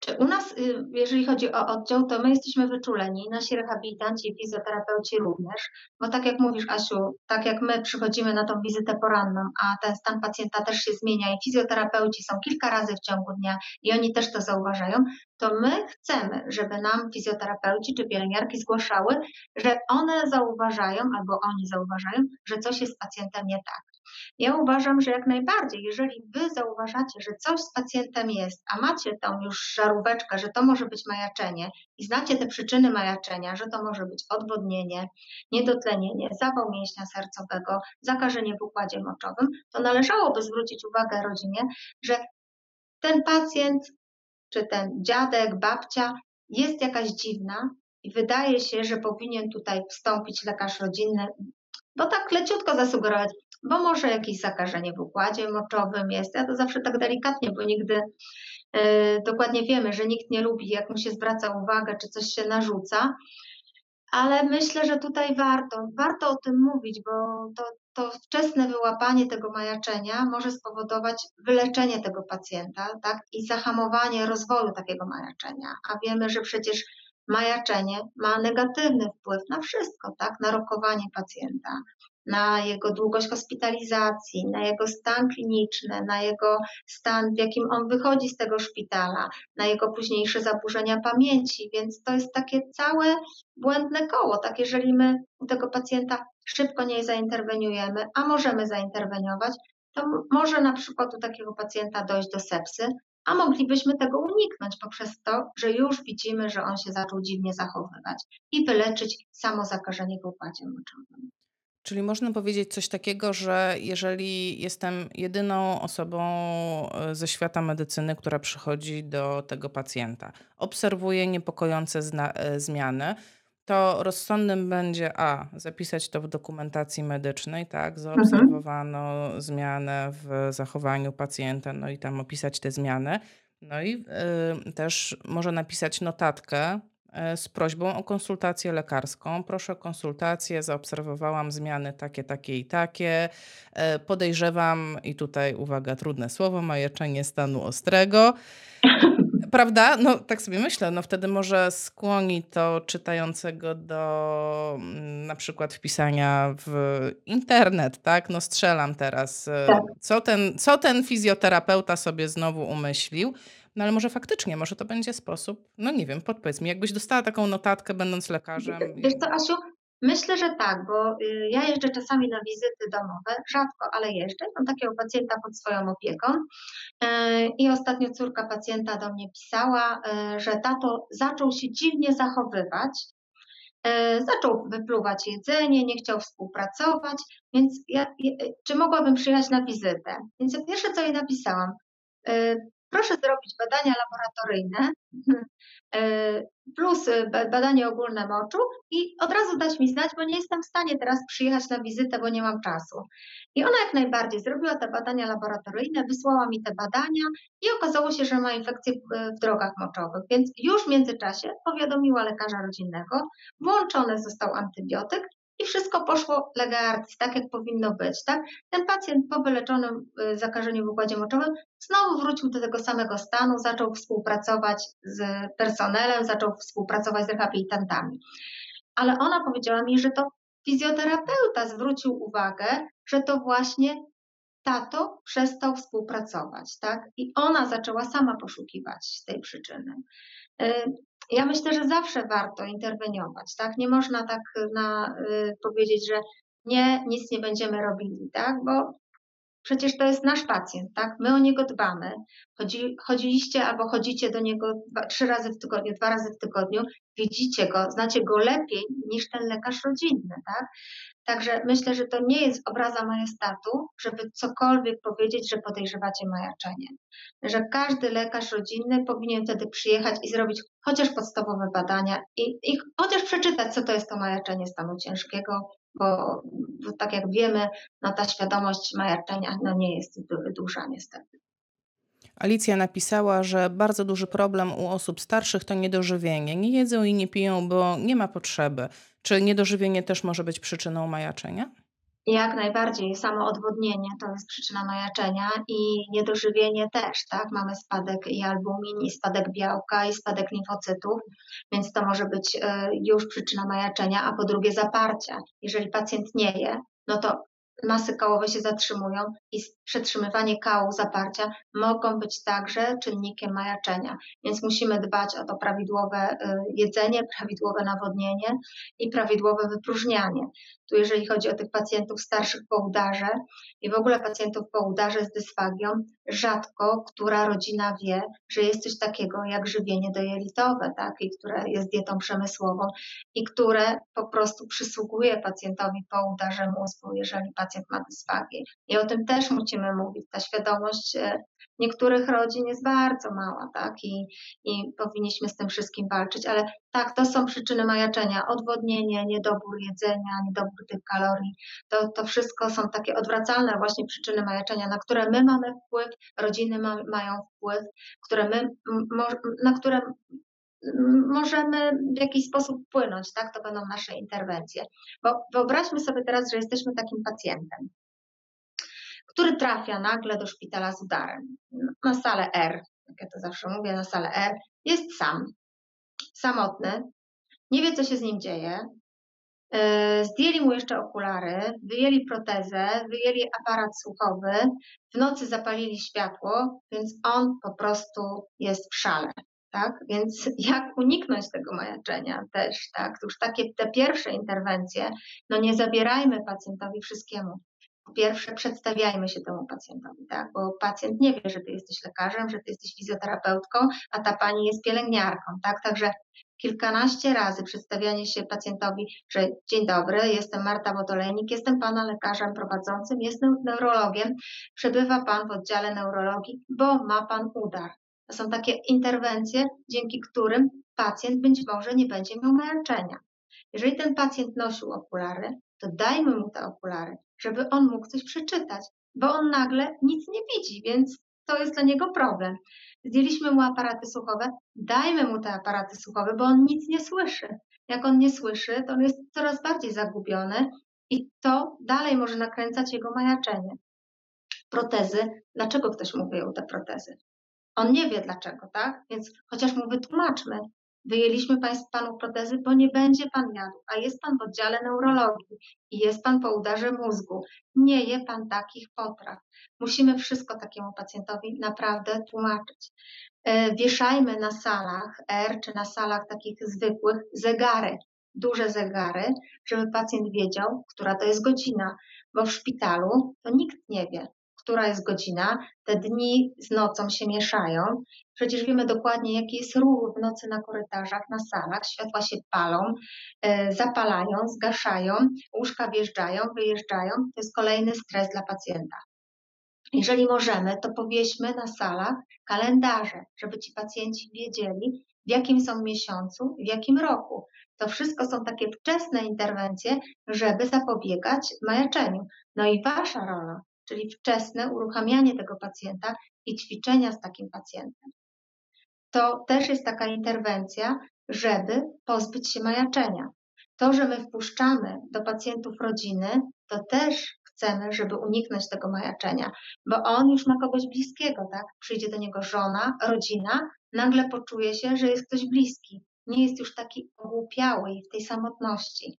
Speaker 2: Czy u nas, y, jeżeli chodzi o oddział, to my jesteśmy wyczuleni, nasi rehabilitanci i fizjoterapeuci również, bo tak jak mówisz, Asiu, tak jak my przychodzimy na tą wizytę poranną, a ten stan pacjenta też się zmienia i fizjoterapeuci są kilka razy w ciągu dnia i oni też to zauważają, to my chcemy, żeby nam fizjoterapeuci czy pielęgniarki zgłaszały, że one zauważają albo oni zauważają, że coś jest z pacjentem nie tak. Ja uważam, że jak najbardziej, jeżeli wy zauważacie, że coś z pacjentem jest, a macie tą już żaróweczkę, że to może być majaczenie i znacie te przyczyny majaczenia, że to może być odwodnienie, niedotlenienie, zawał mięśnia sercowego, zakażenie w układzie moczowym, to należałoby zwrócić uwagę rodzinie, że ten pacjent czy ten dziadek, babcia jest jakaś dziwna i wydaje się, że powinien tutaj wstąpić lekarz rodzinny, bo tak leciutko zasugerować, bo może jakieś zakażenie w układzie moczowym jest. Ja to zawsze tak delikatnie, bo nigdy yy, dokładnie wiemy, że nikt nie lubi, jak mu się zwraca uwagę, czy coś się narzuca. Ale myślę, że tutaj warto, warto o tym mówić, bo to, to wczesne wyłapanie tego majaczenia może spowodować wyleczenie tego pacjenta tak? i zahamowanie rozwoju takiego majaczenia. A wiemy, że przecież majaczenie ma negatywny wpływ na wszystko, tak? na rokowanie pacjenta, na jego długość hospitalizacji, na jego stan kliniczny, na jego stan, w jakim on wychodzi z tego szpitala, na jego późniejsze zaburzenia pamięci. Więc to jest takie całe błędne koło. Tak, jeżeli my tego pacjenta szybko nie zainterweniujemy, a możemy zainterweniować, to może na przykład u takiego pacjenta dojść do sepsy, a moglibyśmy tego uniknąć poprzez to, że już widzimy, że on się zaczął dziwnie zachowywać i wyleczyć samo zakażenie w układzie moczowym.
Speaker 1: Czyli można powiedzieć coś takiego, że jeżeli jestem jedyną osobą e, ze świata medycyny, która przychodzi do tego pacjenta, obserwuję niepokojące e, zmiany, to rozsądnym będzie a zapisać to w dokumentacji medycznej, tak?
Speaker 2: Mhm.
Speaker 1: Zaobserwowano zmianę w zachowaniu pacjenta, no i tam opisać te zmiany. No i y, też może napisać notatkę z prośbą o konsultację lekarską. Proszę o konsultację, zaobserwowałam zmiany takie, takie i takie. Y, podejrzewam, i tutaj uwaga, trudne słowo, majeczenie stanu ostrego. Prawda? No tak sobie myślę, no wtedy może skłoni to czytającego do mm, na przykład wpisania w internet, tak? No strzelam teraz. E,
Speaker 2: Tak.
Speaker 1: Co ten, co ten fizjoterapeuta sobie znowu umyślił? No ale może faktycznie, może to będzie sposób, no nie wiem, podpowiedz mi, jakbyś dostała taką notatkę będąc lekarzem.
Speaker 2: Wiesz co, Asiu, myślę, że tak, bo y, ja jeżdżę czasami na wizyty domowe, rzadko, ale jeżdżę. Mam takiego pacjenta pod swoją opieką e, i ostatnio córka pacjenta do mnie pisała, e, że tato zaczął się dziwnie zachowywać, e, zaczął wypluwać jedzenie, nie chciał współpracować, więc ja, czy mogłabym przyjechać na wizytę? Więc ja pierwsze, co jej napisałam, proszę zrobić badania laboratoryjne plus badanie ogólne moczu i od razu dać mi znać, bo nie jestem w stanie teraz przyjechać na wizytę, bo nie mam czasu. I ona jak najbardziej zrobiła te badania laboratoryjne, wysłała mi te badania i okazało się, że ma infekcję w drogach moczowych, więc już w międzyczasie powiadomiła lekarza rodzinnego, włączony został antybiotyk i wszystko poszło lega artis, tak jak powinno być. Tak? Ten pacjent po wyleczonym y, zakażeniu w układzie moczowym znowu wrócił do tego samego stanu, zaczął współpracować z personelem, zaczął współpracować z rehabilitantami. Ale ona powiedziała mi, że to fizjoterapeuta zwrócił uwagę, że to właśnie tato przestał współpracować, tak? I ona zaczęła sama poszukiwać tej przyczyny. Ja myślę, że zawsze warto interweniować, tak? Nie można tak na, y, powiedzieć, że nie, nic nie będziemy robili, tak? Bo przecież to jest nasz pacjent, tak? My o niego dbamy. Chodzi, chodziliście albo chodzicie do niego dwa, trzy razy w tygodniu, dwa razy w tygodniu, widzicie go, znacie go lepiej niż ten lekarz rodzinny, tak? Także myślę, że to nie jest obraza majestatu, żeby cokolwiek powiedzieć, że podejrzewacie majaczenie. Że każdy lekarz rodzinny powinien wtedy przyjechać i zrobić chociaż podstawowe badania i, i chociaż przeczytać, co to jest to majaczenie stanu ciężkiego, bo, tak jak wiemy, no ta świadomość majaczenia no nie jest duża niestety.
Speaker 1: Alicja napisała, że bardzo duży problem u osób starszych to niedożywienie. Nie jedzą i nie piją, bo nie ma potrzeby. Czy niedożywienie też może być przyczyną majaczenia?
Speaker 2: Jak najbardziej. Samo odwodnienie to jest przyczyna majaczenia i niedożywienie też, tak? Mamy spadek i albumin, i spadek białka, i spadek limfocytów, więc to może być e, już przyczyna majaczenia, a po drugie zaparcia. Jeżeli pacjent nie je, no to masy kołowe się zatrzymują i przetrzymywanie kału zaparcia mogą być także czynnikiem majaczenia. Więc musimy dbać o to prawidłowe y, jedzenie, prawidłowe nawodnienie i prawidłowe wypróżnianie. Tu jeżeli chodzi o tych pacjentów starszych po udarze i w ogóle pacjentów po udarze z dysfagią, rzadko która rodzina wie, że jest coś takiego jak żywienie dojelitowe, tak, i które jest dietą przemysłową i które po prostu przysługuje pacjentowi po udarze mózgu, jeżeli pacjent ma dysfagię. I o tym też musimy mówić. Ta świadomość e, niektórych rodzin jest bardzo mała, tak? I, I powinniśmy z tym wszystkim walczyć, ale tak, to są przyczyny majaczenia. Odwodnienie, niedobór jedzenia, niedobór tych kalorii. To, to wszystko są takie odwracalne właśnie przyczyny majaczenia, na które my mamy wpływ, rodziny ma, mają wpływ, które my, na które możemy w jakiś sposób wpłynąć, tak? To będą nasze interwencje. Bo wyobraźmy sobie teraz, że jesteśmy takim pacjentem który trafia nagle do szpitala z udarem, na salę R, jak ja to zawsze mówię, na salę R, jest sam, samotny, nie wie, co się z nim dzieje. E, zdjęli mu jeszcze okulary, wyjęli protezę, wyjęli aparat słuchowy, w nocy zapalili światło, więc on po prostu jest w szale. Tak? Więc jak uniknąć tego majaczenia też, tak? Już takie te pierwsze interwencje, no nie zabierajmy pacjentowi wszystkiemu pierwsze przedstawiajmy się temu pacjentowi, tak? Bo pacjent nie wie, że ty jesteś lekarzem, że ty jesteś fizjoterapeutką, a ta pani jest pielęgniarką, tak? Także kilkanaście razy przedstawianie się pacjentowi, że dzień dobry, jestem Marta Wotolejnik, jestem pana lekarzem prowadzącym, jestem neurologiem, przebywa pan w oddziale neurologii, bo ma pan udar. To są takie interwencje, dzięki którym pacjent być może nie będzie miał męczenia. Jeżeli ten pacjent nosił okulary, to dajmy mu te okulary, żeby on mógł coś przeczytać, bo on nagle nic nie widzi, więc to jest dla niego problem. Zdjęliśmy mu aparaty słuchowe, dajmy mu te aparaty słuchowe, bo on nic nie słyszy. Jak on nie słyszy, to on jest coraz bardziej zagubiony i to dalej może nakręcać jego majaczenie. Protezy, dlaczego ktoś mu wyjął te protezy? On nie wie dlaczego, tak? Więc chociaż mu wytłumaczmy, Wyjęliśmy panu protezy, bo nie będzie pan jadł, a jest pan w oddziale neurologii i jest pan po udarze mózgu. Nie je pan takich potraw. Musimy wszystko takiemu pacjentowi naprawdę tłumaczyć. E, wieszajmy na salach R czy na salach takich zwykłych zegary, duże zegary, żeby pacjent wiedział, która to jest godzina, bo w szpitalu to nikt nie wie która jest godzina, te dni z nocą się mieszają. Przecież wiemy dokładnie, jaki jest ruch w nocy na korytarzach, na salach. Światła się palą, e, zapalają, zgaszają, łóżka wjeżdżają, wyjeżdżają. To jest kolejny stres dla pacjenta. Jeżeli możemy, to powieśmy na salach kalendarze, żeby ci pacjenci wiedzieli, w jakim są miesiącu, w jakim roku. To wszystko są takie wczesne interwencje, żeby zapobiegać majaczeniu. No i wasza rola czyli wczesne uruchamianie tego pacjenta i ćwiczenia z takim pacjentem. To też jest taka interwencja, żeby pozbyć się majaczenia. To, że my wpuszczamy do pacjentów rodziny, to też chcemy, żeby uniknąć tego majaczenia, bo on już ma kogoś bliskiego, tak? Przyjdzie do niego żona, rodzina, nagle poczuje się, że jest ktoś bliski. Nie jest już taki ogłupiały w tej samotności.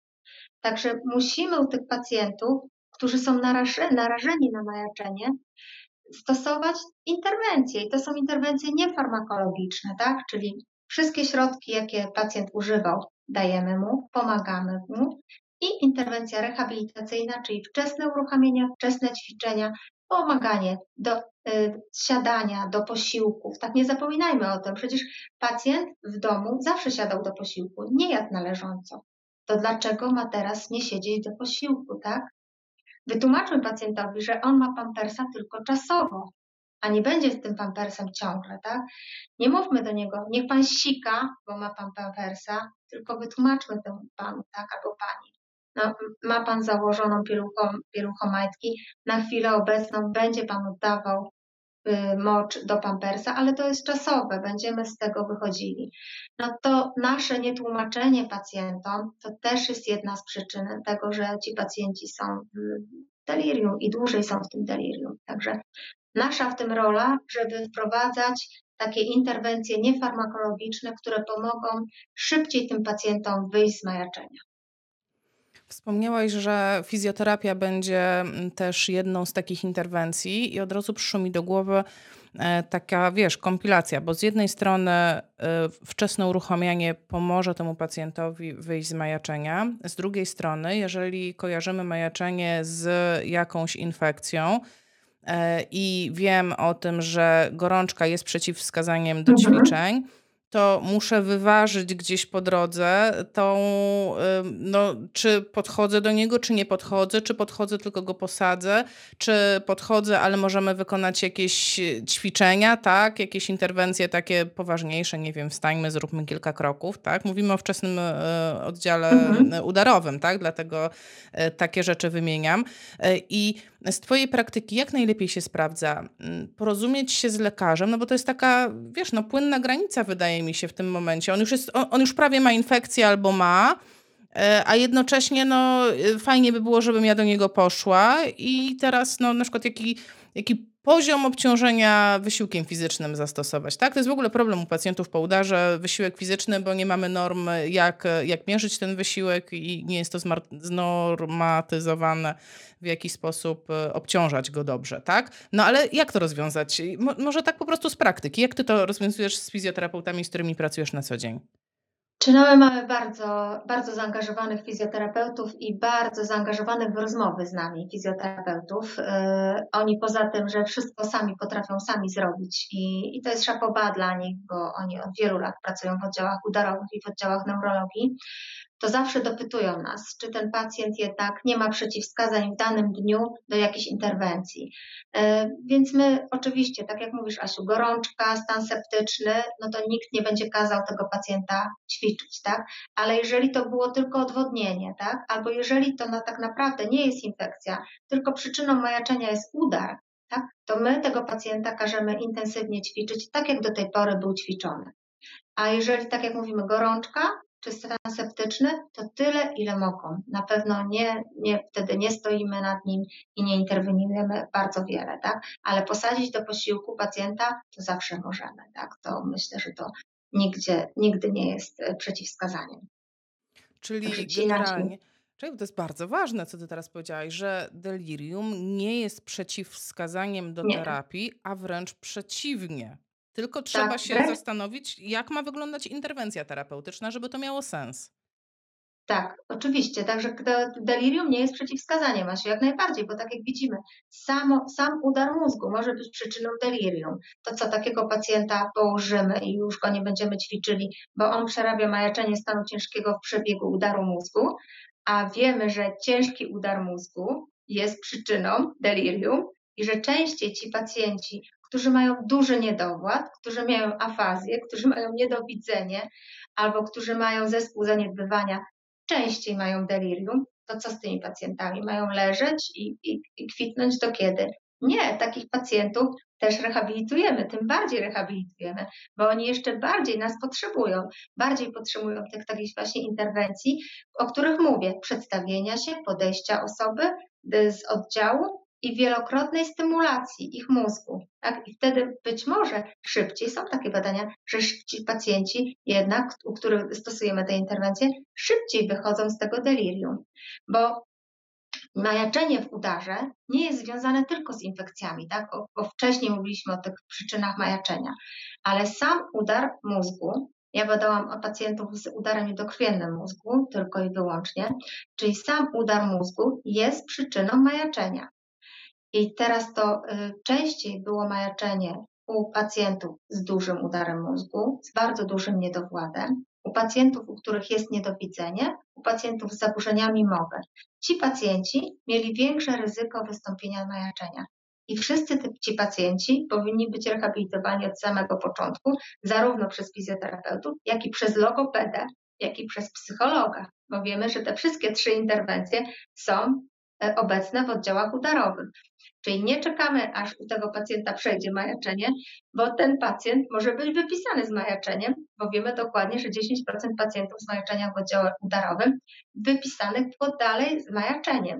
Speaker 2: Także musimy u tych pacjentów którzy są narażeni na majaczenie, stosować interwencje. I to są interwencje niefarmakologiczne, tak? Czyli wszystkie środki, jakie pacjent używał, dajemy mu, pomagamy mu. I interwencja rehabilitacyjna, czyli wczesne uruchamianie, wczesne ćwiczenia, pomaganie do y, siadania, do posiłków. Tak nie zapominajmy o tym. Przecież pacjent w domu zawsze siadał do posiłku, nie jadł należąco. To dlaczego ma teraz nie siedzieć do posiłku, tak? Wytłumaczmy pacjentowi, że on ma pampersa tylko czasowo, a nie będzie z tym pampersem ciągle, tak? Nie mówmy do niego, niech pan sika, bo ma pan pampersa, tylko wytłumaczmy temu panu, tak, albo pani. No, ma pan założoną pieluchą, pieluchomajtki, na chwilę obecną będzie pan oddawał mocz do pampersa, ale to jest czasowe, będziemy z tego wychodzili. No to nasze nietłumaczenie pacjentom to też jest jedna z przyczyn tego, że ci pacjenci są w delirium i dłużej są w tym delirium. Także nasza w tym rola, żeby wprowadzać takie interwencje niefarmakologiczne, które pomogą szybciej tym pacjentom wyjść z majaczenia.
Speaker 1: Wspomniałaś, że fizjoterapia będzie mm, też jedną z takich interwencji, i od razu przyszło mi do głowy e, taka, wiesz, kompilacja, bo z jednej strony e, wczesne uruchamianie pomoże temu pacjentowi wyjść z majaczenia, z drugiej strony, jeżeli kojarzymy majaczenie z jakąś infekcją, e, i wiem o tym, że gorączka jest przeciwwskazaniem do mhm. ćwiczeń, to muszę wyważyć gdzieś po drodze tą, no, czy podchodzę do niego, czy nie podchodzę, czy podchodzę, tylko go posadzę, czy podchodzę, ale możemy wykonać jakieś ćwiczenia, tak, jakieś interwencje takie poważniejsze, nie wiem, wstańmy, zróbmy kilka kroków, tak. Mówimy o wczesnym e, oddziale mhm. udarowym, tak, dlatego takie rzeczy wymieniam. I z Twojej praktyki jak najlepiej się sprawdza? Mm, porozumieć się z lekarzem, no bo to jest taka, wiesz, no płynna granica wydaje mi się w tym momencie. On już, jest, on, już prawie ma infekcję albo ma, e, a jednocześnie no e, fajnie by było, żebym ja do niego poszła. I teraz no na przykład jaki, jaki poziom obciążenia wysiłkiem fizycznym zastosować. Tak? To jest w ogóle problem u pacjentów po udarze, wysiłek fizyczny, bo nie mamy norm, jak, jak mierzyć ten wysiłek i nie jest to znormatyzowane, w jaki sposób e, obciążać go dobrze. Tak? No ale jak to rozwiązać? Mo może tak po prostu z praktyki. Jak ty to rozwiązujesz z fizjoterapeutami, z którymi pracujesz na co dzień?
Speaker 2: Czy my mamy bardzo, bardzo zaangażowanych fizjoterapeutów i bardzo zaangażowanych w rozmowy z nami fizjoterapeutów. Yy, oni poza tym, że wszystko sami potrafią sami zrobić i, i to jest szapoba dla nich, bo oni od wielu lat pracują w oddziałach udarowych i w oddziałach neurologii, to zawsze dopytują nas, czy ten pacjent jednak nie ma przeciwwskazań w danym dniu do jakiejś interwencji. E, więc my oczywiście, tak jak mówisz Asiu, gorączka, stan septyczny, no to nikt nie będzie kazał tego pacjenta ćwiczyć, tak? Ale jeżeli to było tylko odwodnienie, tak? Albo jeżeli to na, tak naprawdę nie jest infekcja, tylko przyczyną majaczenia jest udar, tak? To my tego pacjenta każemy intensywnie ćwiczyć, tak jak do tej pory był ćwiczony. A jeżeli, tak jak mówimy, gorączka, czy stan septyczny, to tyle, ile mogą. Na pewno nie, nie, wtedy nie stoimy nad nim i nie interweniujemy bardzo wiele, tak? Ale posadzić do posiłku pacjenta to zawsze możemy, tak? To myślę, że to nigdzie, nigdy nie jest e, przeciwwskazaniem.
Speaker 1: Czyli generalnie, czyli to jest bardzo ważne, co ty teraz powiedziałaś, że delirium nie jest przeciwwskazaniem do nie. terapii, a wręcz przeciwnie. Tylko trzeba tak, się zastanowić, jak ma wyglądać interwencja terapeutyczna, żeby to miało sens.
Speaker 2: Tak, oczywiście. Także delirium nie jest przeciwwskazaniem, Asiu, jak najbardziej, bo tak jak widzimy, samo, sam udar mózgu może być przyczyną delirium. To co, takiego pacjenta położymy i już go nie będziemy ćwiczyli, bo on przerabia majaczenie stanu ciężkiego w przebiegu udaru mózgu, a wiemy, że ciężki udar mózgu jest przyczyną delirium i że częściej ci pacjenci którzy mają duży niedowład, którzy mają afazję, którzy mają niedowidzenie albo którzy mają zespół zaniedbywania, częściej mają delirium, to co z tymi pacjentami? Mają leżeć i, i, i kwitnąć do kiedy? Nie, takich pacjentów też rehabilitujemy, tym bardziej rehabilitujemy, bo oni jeszcze bardziej nas potrzebują, bardziej potrzebują tych takich właśnie interwencji, o których mówię, przedstawienia się, podejścia osoby z oddziału i wielokrotnej stymulacji ich mózgu. Tak? I wtedy być może szybciej, są takie badania, że ci pacjenci jednak, u których stosujemy te interwencje, szybciej wychodzą z tego delirium, bo majaczenie w udarze nie jest związane tylko z infekcjami, tak? bo wcześniej mówiliśmy o tych przyczynach majaczenia, ale sam udar mózgu, ja badałam o pacjentów z udarem niedokrwiennym mózgu tylko i wyłącznie, czyli sam udar mózgu jest przyczyną majaczenia. I teraz to y, częściej było majaczenie u pacjentów z dużym udarem mózgu, z bardzo dużym niedowładem, u pacjentów, u których jest niedowidzenie, u pacjentów z zaburzeniami mowy. Ci pacjenci mieli większe ryzyko wystąpienia majaczenia. I wszyscy ci pacjenci powinni być rehabilitowani od samego początku, zarówno przez fizjoterapeutów, jak i przez logopedę, jak i przez psychologa, bo wiemy, że te wszystkie trzy interwencje są obecne w oddziałach udarowych. Czyli nie czekamy, aż u tego pacjenta przejdzie majaczenie, bo ten pacjent może być wypisany z majaczeniem, bo wiemy dokładnie, że 10% pacjentów z majaczeniem w oddziale udarowym wypisanych było dalej z majaczeniem.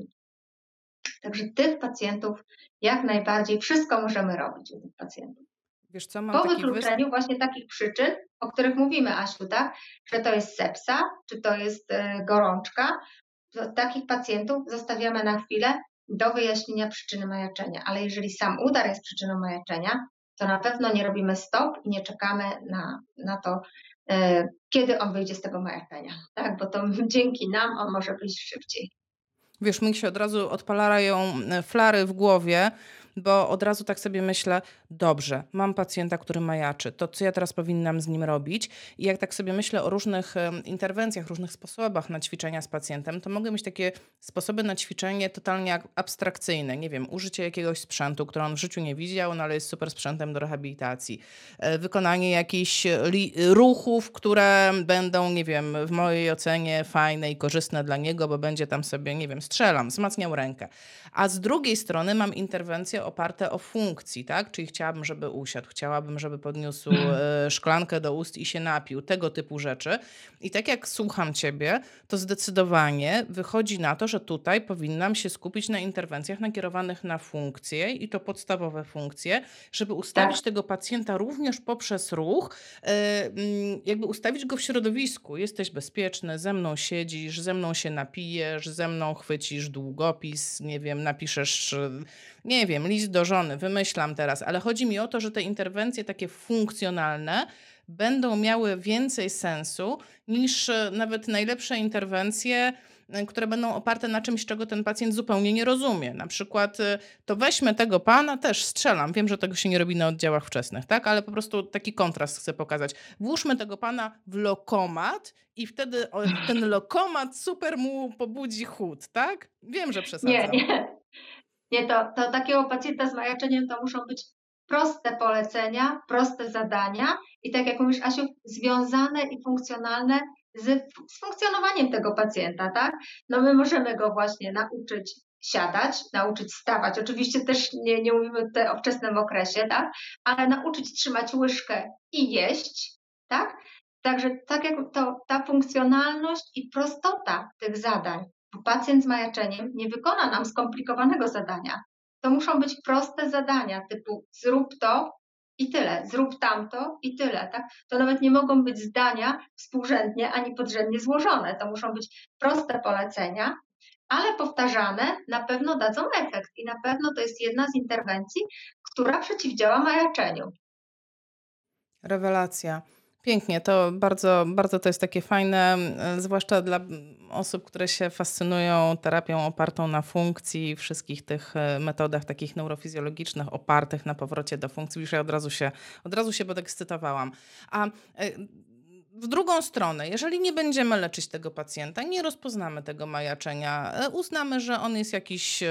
Speaker 2: Także tych pacjentów jak najbardziej wszystko możemy robić u tych pacjentów. Wiesz co, po wykluczeniu właśnie takich przyczyn, o których mówimy, Asiu, tak? Że to jest sepsa, czy to jest e, gorączka, takich pacjentów zostawiamy na chwilę do wyjaśnienia przyczyny majaczenia. Ale jeżeli sam udar jest przyczyną majaczenia, to na pewno nie robimy stop i nie czekamy na, na to, e, kiedy on wyjdzie z tego majaczenia, tak? bo to dzięki nam on może wyjść szybciej.
Speaker 1: Wiesz, mi się od razu odpalają e, flary w głowie, bo od razu tak sobie myślę, dobrze, mam pacjenta, który majaczy, to co ja teraz powinnam z nim robić? I jak tak sobie myślę o różnych interwencjach, różnych sposobach na ćwiczenia z pacjentem, to mogę mieć takie sposoby na ćwiczenie totalnie abstrakcyjne. Nie wiem, użycie jakiegoś sprzętu, który on w życiu nie widział, no ale jest super sprzętem do rehabilitacji. E, wykonanie jakichś ruchów, które będą, nie wiem, w mojej ocenie fajne i korzystne dla niego, bo będzie tam sobie, nie wiem, strzelam, wzmacniał rękę. A z drugiej strony mam interwencję oparte o funkcji, tak? Czyli chciałabym, żeby usiadł, chciałabym, żeby podniósł e, szklankę do ust i się napił, tego typu rzeczy. I tak jak słucham ciebie, to zdecydowanie wychodzi na to, że tutaj powinnam się skupić na interwencjach nakierowanych na funkcje i to podstawowe funkcje, żeby ustawić tak. tego pacjenta również poprzez ruch, e, mm, jakby ustawić go w środowisku. Jesteś bezpieczny, ze mną siedzisz, ze mną się napijesz, ze mną chwycisz długopis, nie wiem, napiszesz nie wiem, list do żony, wymyślam teraz, ale chodzi mi o to, że te interwencje takie funkcjonalne będą miały więcej sensu niż e, nawet najlepsze interwencje Y, które będą oparte na czymś, czego ten pacjent zupełnie nie rozumie. Na przykład y, to weźmy tego pana, też strzelam, wiem, że tego się nie robi na oddziałach wczesnych, tak? ale po prostu taki kontrast chcę pokazać. Włóżmy tego pana w lokomat i wtedy ten lokomat super mu pobudzi chód, tak? Wiem, że przesadzam.
Speaker 2: Nie, nie. Nie, to, to takiego pacjenta z majaczeniem to muszą być proste polecenia, proste zadania i tak jak mówisz Asiu, związane i funkcjonalne z, z funkcjonowaniem tego pacjenta, tak? No my możemy go właśnie nauczyć siadać, nauczyć stawać. Oczywiście też nie, nie mówimy tutaj o wczesnym okresie, tak? Ale nauczyć trzymać łyżkę i jeść, tak? Także tak jak to, ta funkcjonalność i prostota tych zadań, pacjent z majaczeniem nie wykona nam skomplikowanego zadania. To muszą być proste zadania typu zrób to, i tyle, zrób tamto i tyle, tak? To nawet nie mogą być zdania współrzędnie ani podrzędnie złożone. To muszą być proste polecenia, ale powtarzane na pewno dadzą efekt i na pewno to jest jedna z interwencji, która przeciwdziała majaczeniu.
Speaker 1: Rewelacja. Pięknie, to bardzo, bardzo to jest takie fajne, e, zwłaszcza dla osób, które się fascynują terapią opartą na funkcji, wszystkich tych e, metodach takich neurofizjologicznych opartych na powrocie do funkcji. Już ja od razu się, od razu się podekscytowałam. A e, w drugą stronę, jeżeli nie będziemy leczyć tego pacjenta, nie rozpoznamy tego majaczenia, uznamy, że on jest jakiś,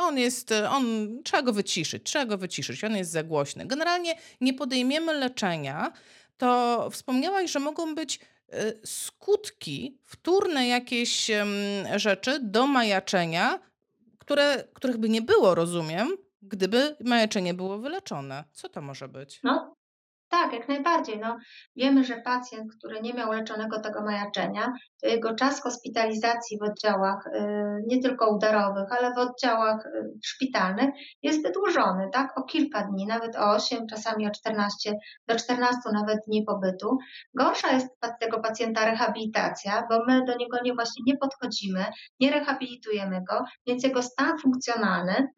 Speaker 1: on jest, on, trzeba go wyciszyć, trzeba go wyciszyć, on jest za głośny. Generalnie nie podejmiemy leczenia, to wspomniałaś, że mogą być y, skutki, wtórne jakieś rzeczy do majaczenia, które, których by nie było, rozumiem, gdyby majaczenie było wyleczone. Co to może być?
Speaker 2: No, tak, jak najbardziej. No, wiemy, że pacjent, który nie miał leczonego tego majaczenia, to jego czas hospitalizacji w oddziałach y, nie tylko udarowych, ale w oddziałach y, szpitalnych jest wydłużony, tak? O kilka dni, nawet o 8, czasami o 14, do 14 nawet dni pobytu. Gorsza jest tego pacjenta rehabilitacja, bo my do niego nie właśnie nie podchodzimy, nie rehabilitujemy go, więc jego stan funkcjonalny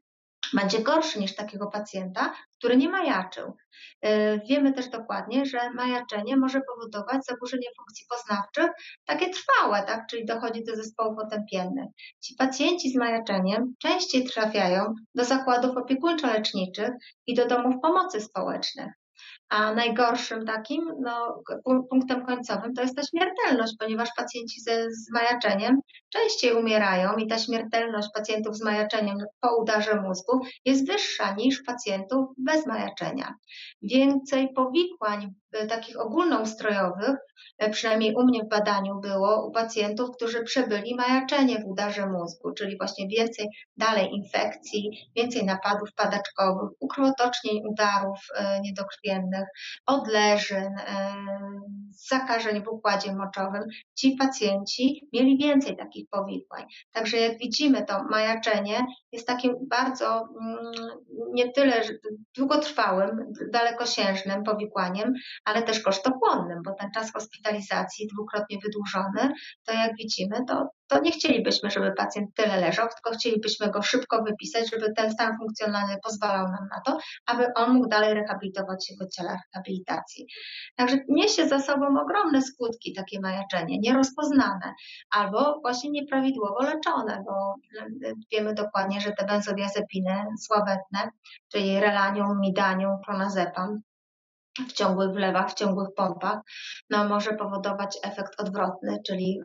Speaker 2: będzie gorszy niż takiego pacjenta, który nie majaczył. E, wiemy też dokładnie, że majaczenie może powodować zaburzenie funkcji poznawczych, takie trwałe, tak? czyli dochodzi do zespołów otępiennych. Ci pacjenci z majaczeniem częściej trafiają do zakładów opiekuńczo-leczniczych i do domów pomocy społecznych. A najgorszym takim no, punktem końcowym to jest ta śmiertelność, ponieważ pacjenci ze zmajaczeniem częściej umierają i ta śmiertelność pacjentów z majaczeniem po udarze mózgu jest wyższa niż pacjentów bez majaczenia. Więcej powikłań takich ogólnoustrojowych, e, przynajmniej u mnie w badaniu było u pacjentów, którzy przebyli majaczenie w udarze mózgu, czyli właśnie więcej dalej infekcji, więcej napadów padaczkowych, ukrwotocznień udarów e, niedokrwiennych, odleżyn, zakażeń w układzie moczowym. Ci pacjenci mieli więcej takich powikłań. Także jak widzimy, to majaczenie jest takim bardzo mm, nie tyle długotrwałym, dalekosiężnym powikłaniem, ale też kosztochłonnym, bo ten czas hospitalizacji dwukrotnie wydłużony, to jak widzimy, to, to nie chcielibyśmy, żeby pacjent tyle leżał, tylko chcielibyśmy go szybko wypisać, żeby ten stan funkcjonalny pozwalał nam na to, aby on mógł dalej rehabilitować się w oddziale rehabilitacji. Także niesie za sobą ogromne skutki takie majaczenie, nierozpoznane albo właśnie nieprawidłowo leczone, bo wiemy dokładnie, że te benzodiazepiny sławetne, czyli relanium, midanium, clonazepam, w ciągłych wlewach, w ciągłych pompach, no może powodować efekt odwrotny, czyli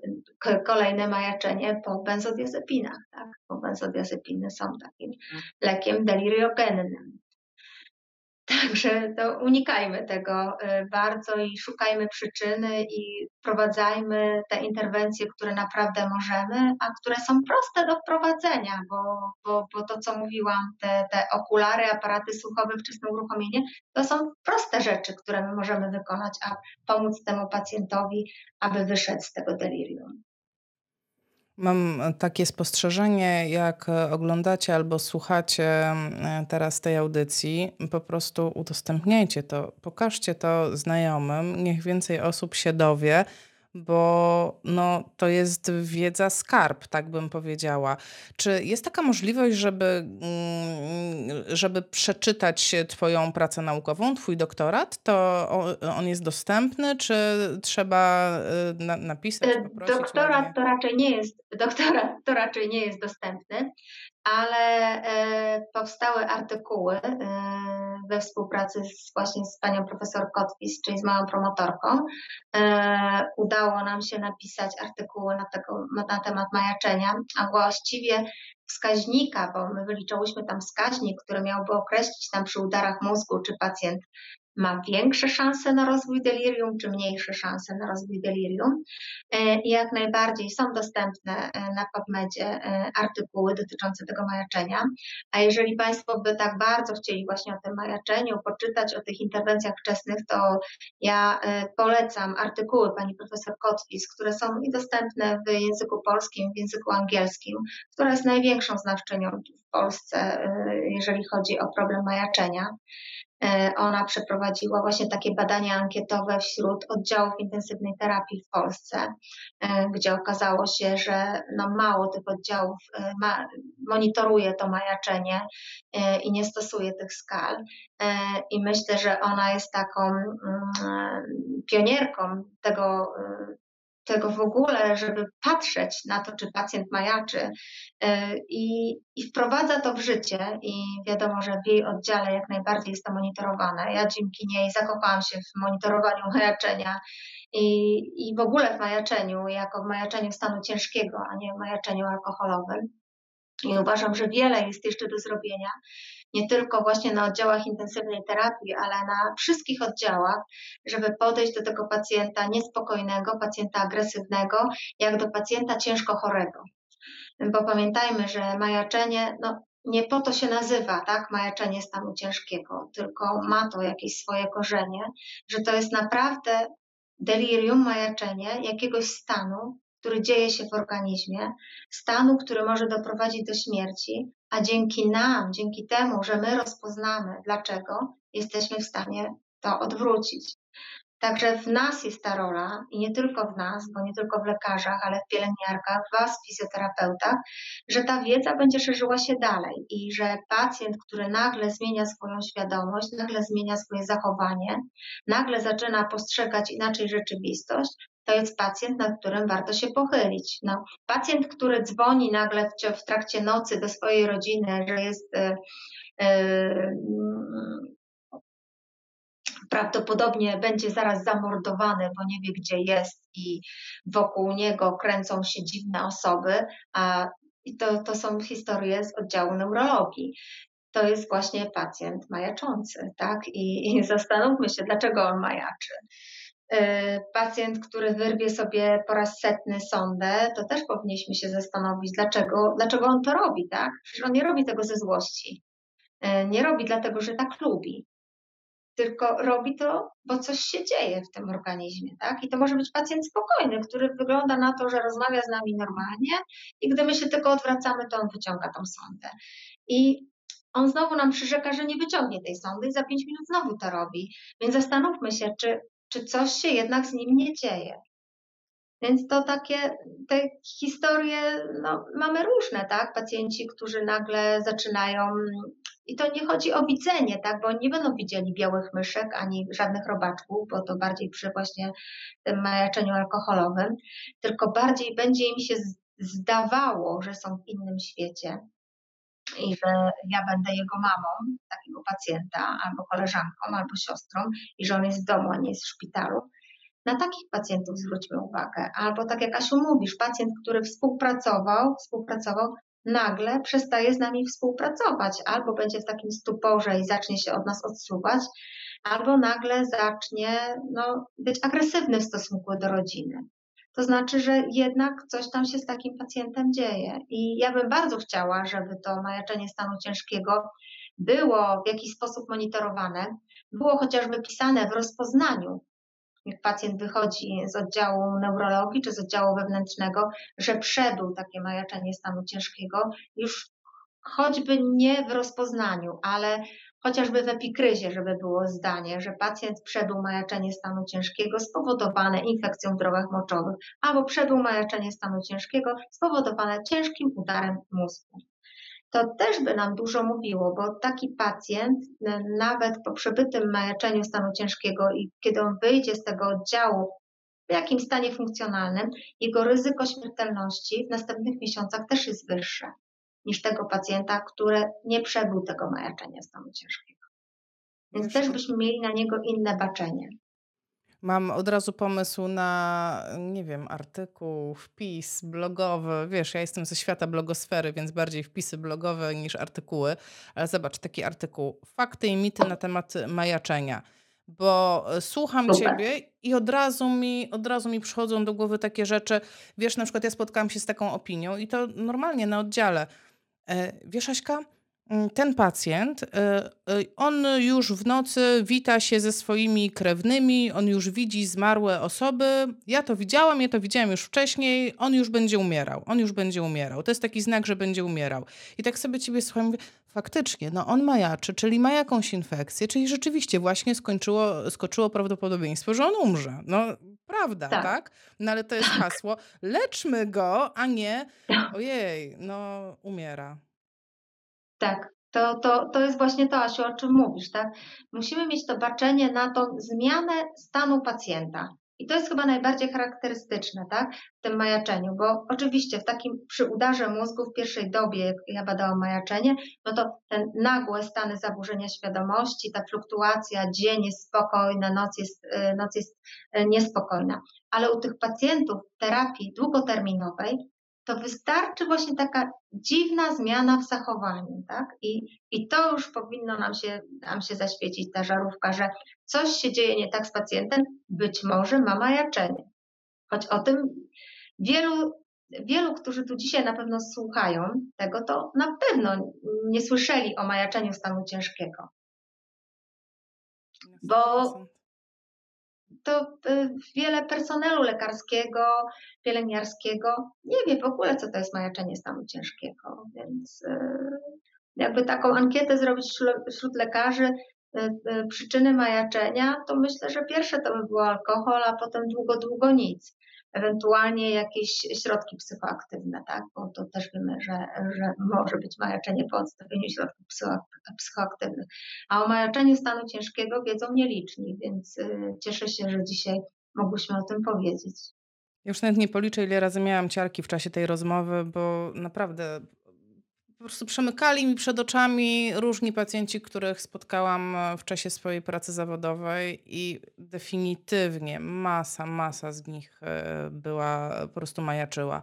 Speaker 2: kolejne majaczenie po benzodiazepinach. Tak? Bo benzodiazepiny są takim lekiem deliriogennym. Także to unikajmy tego y, bardzo i szukajmy przyczyny i wprowadzajmy te interwencje, które naprawdę możemy, a które są proste do wprowadzenia, bo, bo, bo to, co mówiłam, te, te okulary, aparaty słuchowe, wczesne uruchomienie, to są proste rzeczy, które my możemy wykonać, a pomóc temu pacjentowi, aby wyszedł z tego delirium.
Speaker 1: Mam takie spostrzeżenie, jak oglądacie albo słuchacie mm, teraz tej audycji, po prostu udostępniajcie to, pokażcie to znajomym, niech więcej osób się dowie, bo no, to jest wiedza skarb, tak bym powiedziała. Czy jest taka możliwość, żeby, mm, żeby przeczytać Twoją pracę naukową, Twój doktorat? To on jest dostępny, czy trzeba y, na, napisać,
Speaker 2: e,
Speaker 1: poprosić?
Speaker 2: Doktorat to raczej nie jest, doktorat to raczej nie jest dostępny, ale e, powstały artykuły e, we współpracy z, właśnie z panią profesor Kotwis, czyli z moją promotorką. E, udało nam się napisać artykuły na, tego, na temat majaczenia, a właściwie wskaźnika, bo my wyliczałyśmy tam wskaźnik, który miałby określić nam przy udarach mózgu, czy pacjent ma większe szanse na rozwój delirium, czy mniejsze szanse na rozwój delirium. E, jak najbardziej są dostępne e, na PubMedzie e, artykuły dotyczące tego majaczenia. A jeżeli Państwo by tak bardzo chcieli właśnie o tym majaczeniu, poczytać o tych interwencjach wczesnych, to ja polecam artykuły pani profesor Kotwis, które są i dostępne w języku polskim, w języku angielskim, która jest największą znawczynią w Polsce, jeżeli chodzi o problem majaczenia. E, ona przeprowadziła właśnie takie badania ankietowe wśród oddziałów intensywnej terapii w Polsce, e, gdzie okazało się, że no mało tych oddziałów e, ma, monitoruje to majaczenie i nie stosuje tych skal. I myślę, że ona jest taką mm, pionierką tego tego w ogóle, żeby patrzeć na to, czy pacjent majaczy e, i, i wprowadza to w życie i wiadomo, że w jej oddziale jak najbardziej jest to monitorowane. Ja dzięki niej zakochałam się w monitorowaniu majaczenia i, i w ogóle w majaczeniu, jako w majaczeniu stanu ciężkiego, a nie w majaczeniu alkoholowym. I uważam, że wiele jest jeszcze do zrobienia nie tylko właśnie na oddziałach intensywnej terapii, ale na wszystkich oddziałach, żeby podejść do tego pacjenta niespokojnego, pacjenta agresywnego, jak do pacjenta ciężko chorego. Bo pamiętajmy, że majaczenie, no, nie po to się nazywa, tak, majaczenie stanu ciężkiego, tylko ma to jakieś swoje korzenie, że to jest naprawdę delirium, majaczenie jakiegoś stanu, który dzieje się w organizmie, stanu, który może doprowadzić do śmierci, a dzięki nam, dzięki temu, że my rozpoznamy dlaczego, jesteśmy w stanie to odwrócić. Także w nas jest ta rola i nie tylko w nas, bo nie tylko w lekarzach, ale w pielęgniarkach, w Was, fizjoterapeutach, że ta wiedza będzie szerzyła się dalej i że pacjent, który nagle zmienia swoją świadomość, nagle zmienia swoje zachowanie, nagle zaczyna postrzegać inaczej rzeczywistość, to jest pacjent, nad którym warto się pochylić. No, pacjent, który dzwoni nagle w, w trakcie nocy do swojej rodziny, że jest y, y, prawdopodobnie będzie zaraz zamordowany, bo nie wie, gdzie jest i wokół niego kręcą się dziwne osoby, a to, to są historie z oddziału neurologii. To jest właśnie pacjent majaczący, tak? I, I zastanówmy się, dlaczego on majaczy. Y, pacjent, który wyrwie sobie po raz setny sondę, to też powinniśmy się zastanowić, dlaczego, dlaczego on to robi, tak? Przecież on nie robi tego ze złości. Y, nie robi dlatego, że tak lubi, tylko robi to, bo coś się dzieje w tym organizmie, tak? I to może być pacjent spokojny, który wygląda na to, że rozmawia z nami normalnie i gdy my się tylko odwracamy, to on wyciąga tą sondę. I on znowu nam przyrzeka, że nie wyciągnie tej sondy i za pięć minut znowu to robi. Więc zastanówmy się, czy czy coś się jednak z nim nie dzieje. Więc to takie, te historie no, mamy różne, tak? Pacjenci, którzy nagle zaczynają, i to nie chodzi o widzenie, tak? Bo oni nie będą widzieli białych myszek ani żadnych robaczków, bo to bardziej przy właśnie tym majaczeniu alkoholowym, tylko bardziej będzie im się zdawało, że są w innym świecie i że ja będę jego mamą, takiego pacjenta, albo koleżanką, albo siostrą, i że on jest w domu, a nie jest w szpitalu. Na takich pacjentów zwróćmy uwagę. Albo tak jak Asiu mówisz, pacjent, który współpracował, współpracował, nagle przestaje z nami współpracować, albo będzie w takim stuporze i zacznie się od nas odsuwać, albo nagle zacznie no, być agresywny w stosunku do rodziny. To znaczy, że jednak coś tam się z takim pacjentem dzieje. I ja bym bardzo chciała, żeby to majaczenie stanu ciężkiego było w jakiś sposób monitorowane, było chociażby pisane w rozpoznaniu, jak pacjent wychodzi z oddziału neurologii czy z oddziału wewnętrznego, że przebył takie majaczenie stanu ciężkiego, już choćby nie w rozpoznaniu, ale chociażby w epikryzie, żeby było zdanie, że pacjent przebył majaczenie stanu ciężkiego spowodowane infekcją w drogach moczowych, albo przebył majaczenie stanu ciężkiego spowodowane ciężkim udarem mózgu. To też by nam dużo mówiło, bo taki pacjent, nawet po przebytym majaczeniu stanu ciężkiego i kiedy on wyjdzie z tego oddziału w jakim stanie funkcjonalnym, jego ryzyko śmiertelności w następnych miesiącach też jest wyższe niż tego pacjenta, który nie przebył tego majaczenia stanu ciężkiego. Więc też byśmy mieli na niego inne baczenie.
Speaker 1: Mam od razu pomysł na, nie wiem, artykuł, wpis blogowy. Wiesz, ja jestem ze świata blogosfery, więc bardziej wpisy blogowe niż artykuły. Ale zobacz, taki artykuł. Fakty i mity na temat majaczenia. Bo e, słucham
Speaker 2: Super.
Speaker 1: ciebie i od razu, mi, od razu mi przychodzą do głowy takie rzeczy. Wiesz, na przykład ja spotkałam się z taką opinią i to normalnie na oddziale. E, wiesz, Aśka, mm, ten pacjent, e, e, on już w nocy wita się ze swoimi krewnymi, on już widzi zmarłe osoby. Ja to widziałam, ja to widziałam już wcześniej, on już będzie umierał, on już będzie umierał. To jest taki znak, że będzie umierał. I tak sobie ciebie słucham, mówię, faktycznie, no on majaczy, czyli ma jakąś infekcję, czyli rzeczywiście właśnie skończyło, skoczyło prawdopodobieństwo, że on umrze. No prawda, tak? tak? No ale to jest tak. hasło, leczmy go, a nie ojej, no umiera.
Speaker 2: Tak, to, to, to jest właśnie to, Asiu, o czym mówisz, tak? Musimy mieć to baczenie na tą zmianę stanu pacjenta. I to jest chyba najbardziej charakterystyczne, tak, w tym majaczeniu, bo oczywiście w takim przy udarze mózgu w pierwszej dobie, jak ja badałam majaczenie, no to ten nagłe stany zaburzenia świadomości, ta fluktuacja, dzień jest spokojny, noc jest, y, noc jest y, niespokojna. Ale u tych pacjentów terapii długoterminowej to wystarczy właśnie taka dziwna zmiana w zachowaniu, tak? I, i to już powinno nam się, nam się zaświecić ta żarówka, że coś się dzieje nie tak z pacjentem, być może ma majaczenie. Choć o tym wielu, wielu, którzy tu dzisiaj na pewno słuchają tego, to na pewno nie słyszeli o majaczeniu stanu ciężkiego. Bo to y, wiele personelu lekarskiego, pielęgniarskiego. Nie wie w ogóle, co to jest majaczenie stanu ciężkiego, więc y, jakby taką ankietę zrobić wśród lekarzy, y, przyczyny majaczenia, to myślę, że pierwsze to by było alkohol, a potem długo, długo nic ewentualnie jakieś środki psychoaktywne, tak? bo to też wiemy, że, że może być majaczenie po odstawieniu środków psychoaktywnych. A o majaczeniu stanu ciężkiego wiedzą nieliczni, więc y, cieszę się, że dzisiaj mogłyśmy o tym powiedzieć.
Speaker 1: Już nawet nie policzę, ile razy miałam ciarki w czasie tej rozmowy, bo naprawdę po prostu przemykali mi przed oczami różni pacjenci, których spotkałam e, w czasie swojej pracy zawodowej i definitywnie masa, masa z nich e, była, po prostu majaczyła.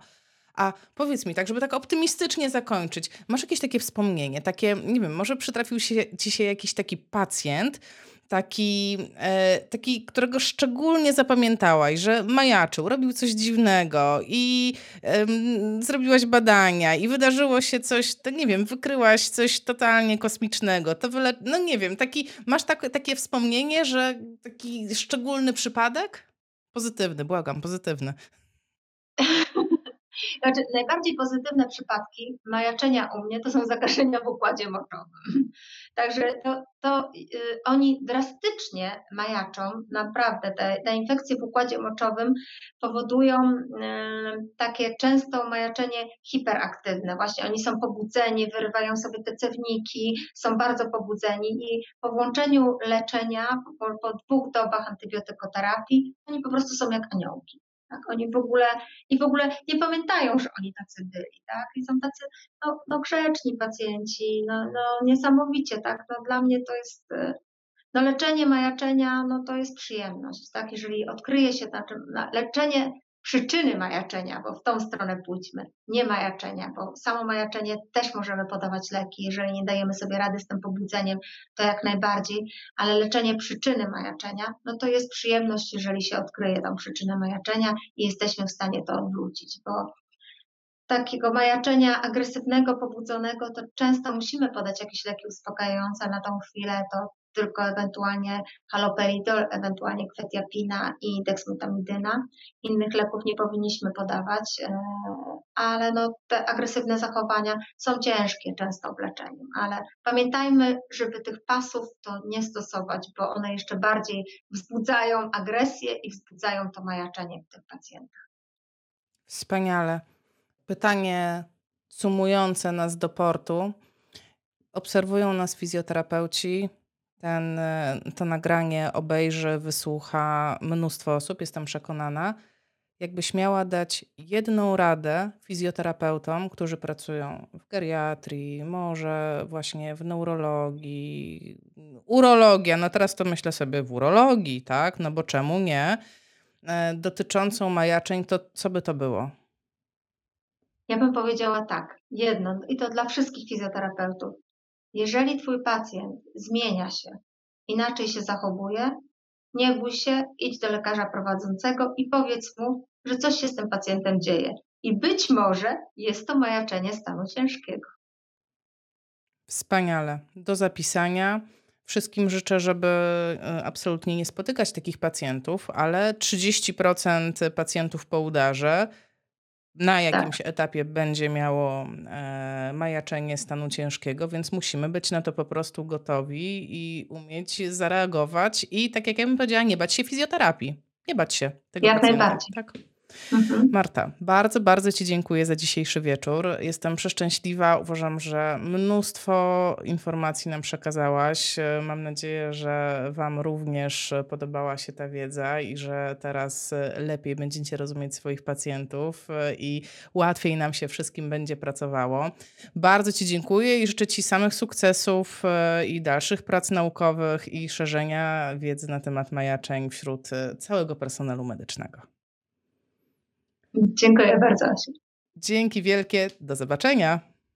Speaker 1: A powiedz mi tak, żeby tak optymistycznie zakończyć, masz jakieś takie wspomnienie, takie, nie wiem, może przytrafił się, ci się jakiś taki pacjent, taki, e, taki, którego szczególnie zapamiętałaś, że majaczył, robił coś dziwnego i e, zrobiłaś badania i wydarzyło się coś, to nie wiem, wykryłaś coś totalnie kosmicznego, to wyle... no nie wiem, taki, masz tak, takie wspomnienie, że taki szczególny przypadek? Pozytywny, błagam, pozytywny.
Speaker 2: Znaczy, najbardziej pozytywne przypadki majaczenia u mnie to są zakażenia w układzie moczowym. Także to, to y, oni drastycznie majaczą, naprawdę te, te infekcje w układzie moczowym powodują y, takie często majaczenie hiperaktywne. Właśnie oni są pobudzeni, wyrywają sobie te cewniki, są bardzo pobudzeni i po włączeniu leczenia, po, po dwóch dobach antybiotykoterapii, oni po prostu są jak aniołki. Tak? Oni w ogóle i w ogóle nie pamiętają, że oni tacy byli, tak? I są tacy no, no grzeczni pacjenci, no, no niesamowicie, tak? No dla mnie to jest y, no leczenie majaczenia, no to jest przyjemność, tak? Jeżeli odkryje się, znaczy leczenie przyczyny majaczenia, bo w tą stronę pójdźmy, nie majaczenia, bo samo majaczenie też możemy podawać leki, jeżeli nie dajemy sobie rady z tym pobudzeniem, to jak najbardziej, ale leczenie przyczyny majaczenia, no to jest przyjemność, jeżeli się odkryje tą przyczynę majaczenia i jesteśmy w stanie to odwrócić, bo takiego majaczenia agresywnego, pobudzonego, to często musimy podać jakieś leki uspokajające na tą chwilę, to tylko ewentualnie haloperidol, ewentualnie kwetiapina i dexmetamidina. Innych leków nie powinniśmy podawać, e, ale no, te agresywne zachowania są ciężkie często w leczeniu, ale pamiętajmy, żeby tych pasów to nie stosować, bo one jeszcze bardziej wzbudzają agresję i wzbudzają to majaczenie w tych pacjentach.
Speaker 1: Wspaniale. Pytanie sumujące nas do portu. Obserwują nas fizjoterapeuci. Ten, to nagranie obejrzy, wysłucha mnóstwo osób, jestem przekonana. Jakbyś miała dać jedną radę fizjoterapeutom, którzy pracują w geriatrii, może właśnie w neurologii, urologia, no teraz to myślę sobie w urologii, tak? No bo czemu nie? E, dotyczącą majaczeń, to co by to było?
Speaker 2: Ja bym powiedziała tak, jedno, i to dla wszystkich fizjoterapeutów. Jeżeli Twój pacjent zmienia się, inaczej się zachowuje, nie bój się, idź do lekarza prowadzącego i powiedz mu, że coś się z tym pacjentem dzieje. I być może jest to majaczenie stanu ciężkiego.
Speaker 1: Wspaniale. Do zapisania. Wszystkim życzę, żeby e, absolutnie nie spotykać takich pacjentów, ale 30% pacjentów po udarze na jakimś tak. etapie będzie miało e, majaczenie stanu ciężkiego, więc musimy być na to po prostu gotowi i umieć zareagować i tak jak ja bym powiedziała, nie bać się fizjoterapii. Nie bać się tego
Speaker 2: Jak pacjenta. najbardziej.
Speaker 1: Tak? Mhm. Marta, bardzo, bardzo Ci dziękuję za dzisiejszy wieczór. Jestem przeszczęśliwa. Uważam, że mnóstwo informacji nam przekazałaś. Mam nadzieję, że Wam również podobała się ta wiedza i że teraz lepiej będziecie rozumieć swoich pacjentów i łatwiej nam się wszystkim będzie pracowało. Bardzo Ci dziękuję i życzę Ci samych sukcesów i dalszych prac naukowych i szerzenia wiedzy na temat majaczeń wśród całego personelu medycznego.
Speaker 2: Dziękuję bardzo, Asiu.
Speaker 1: Dzięki wielkie. Do zobaczenia.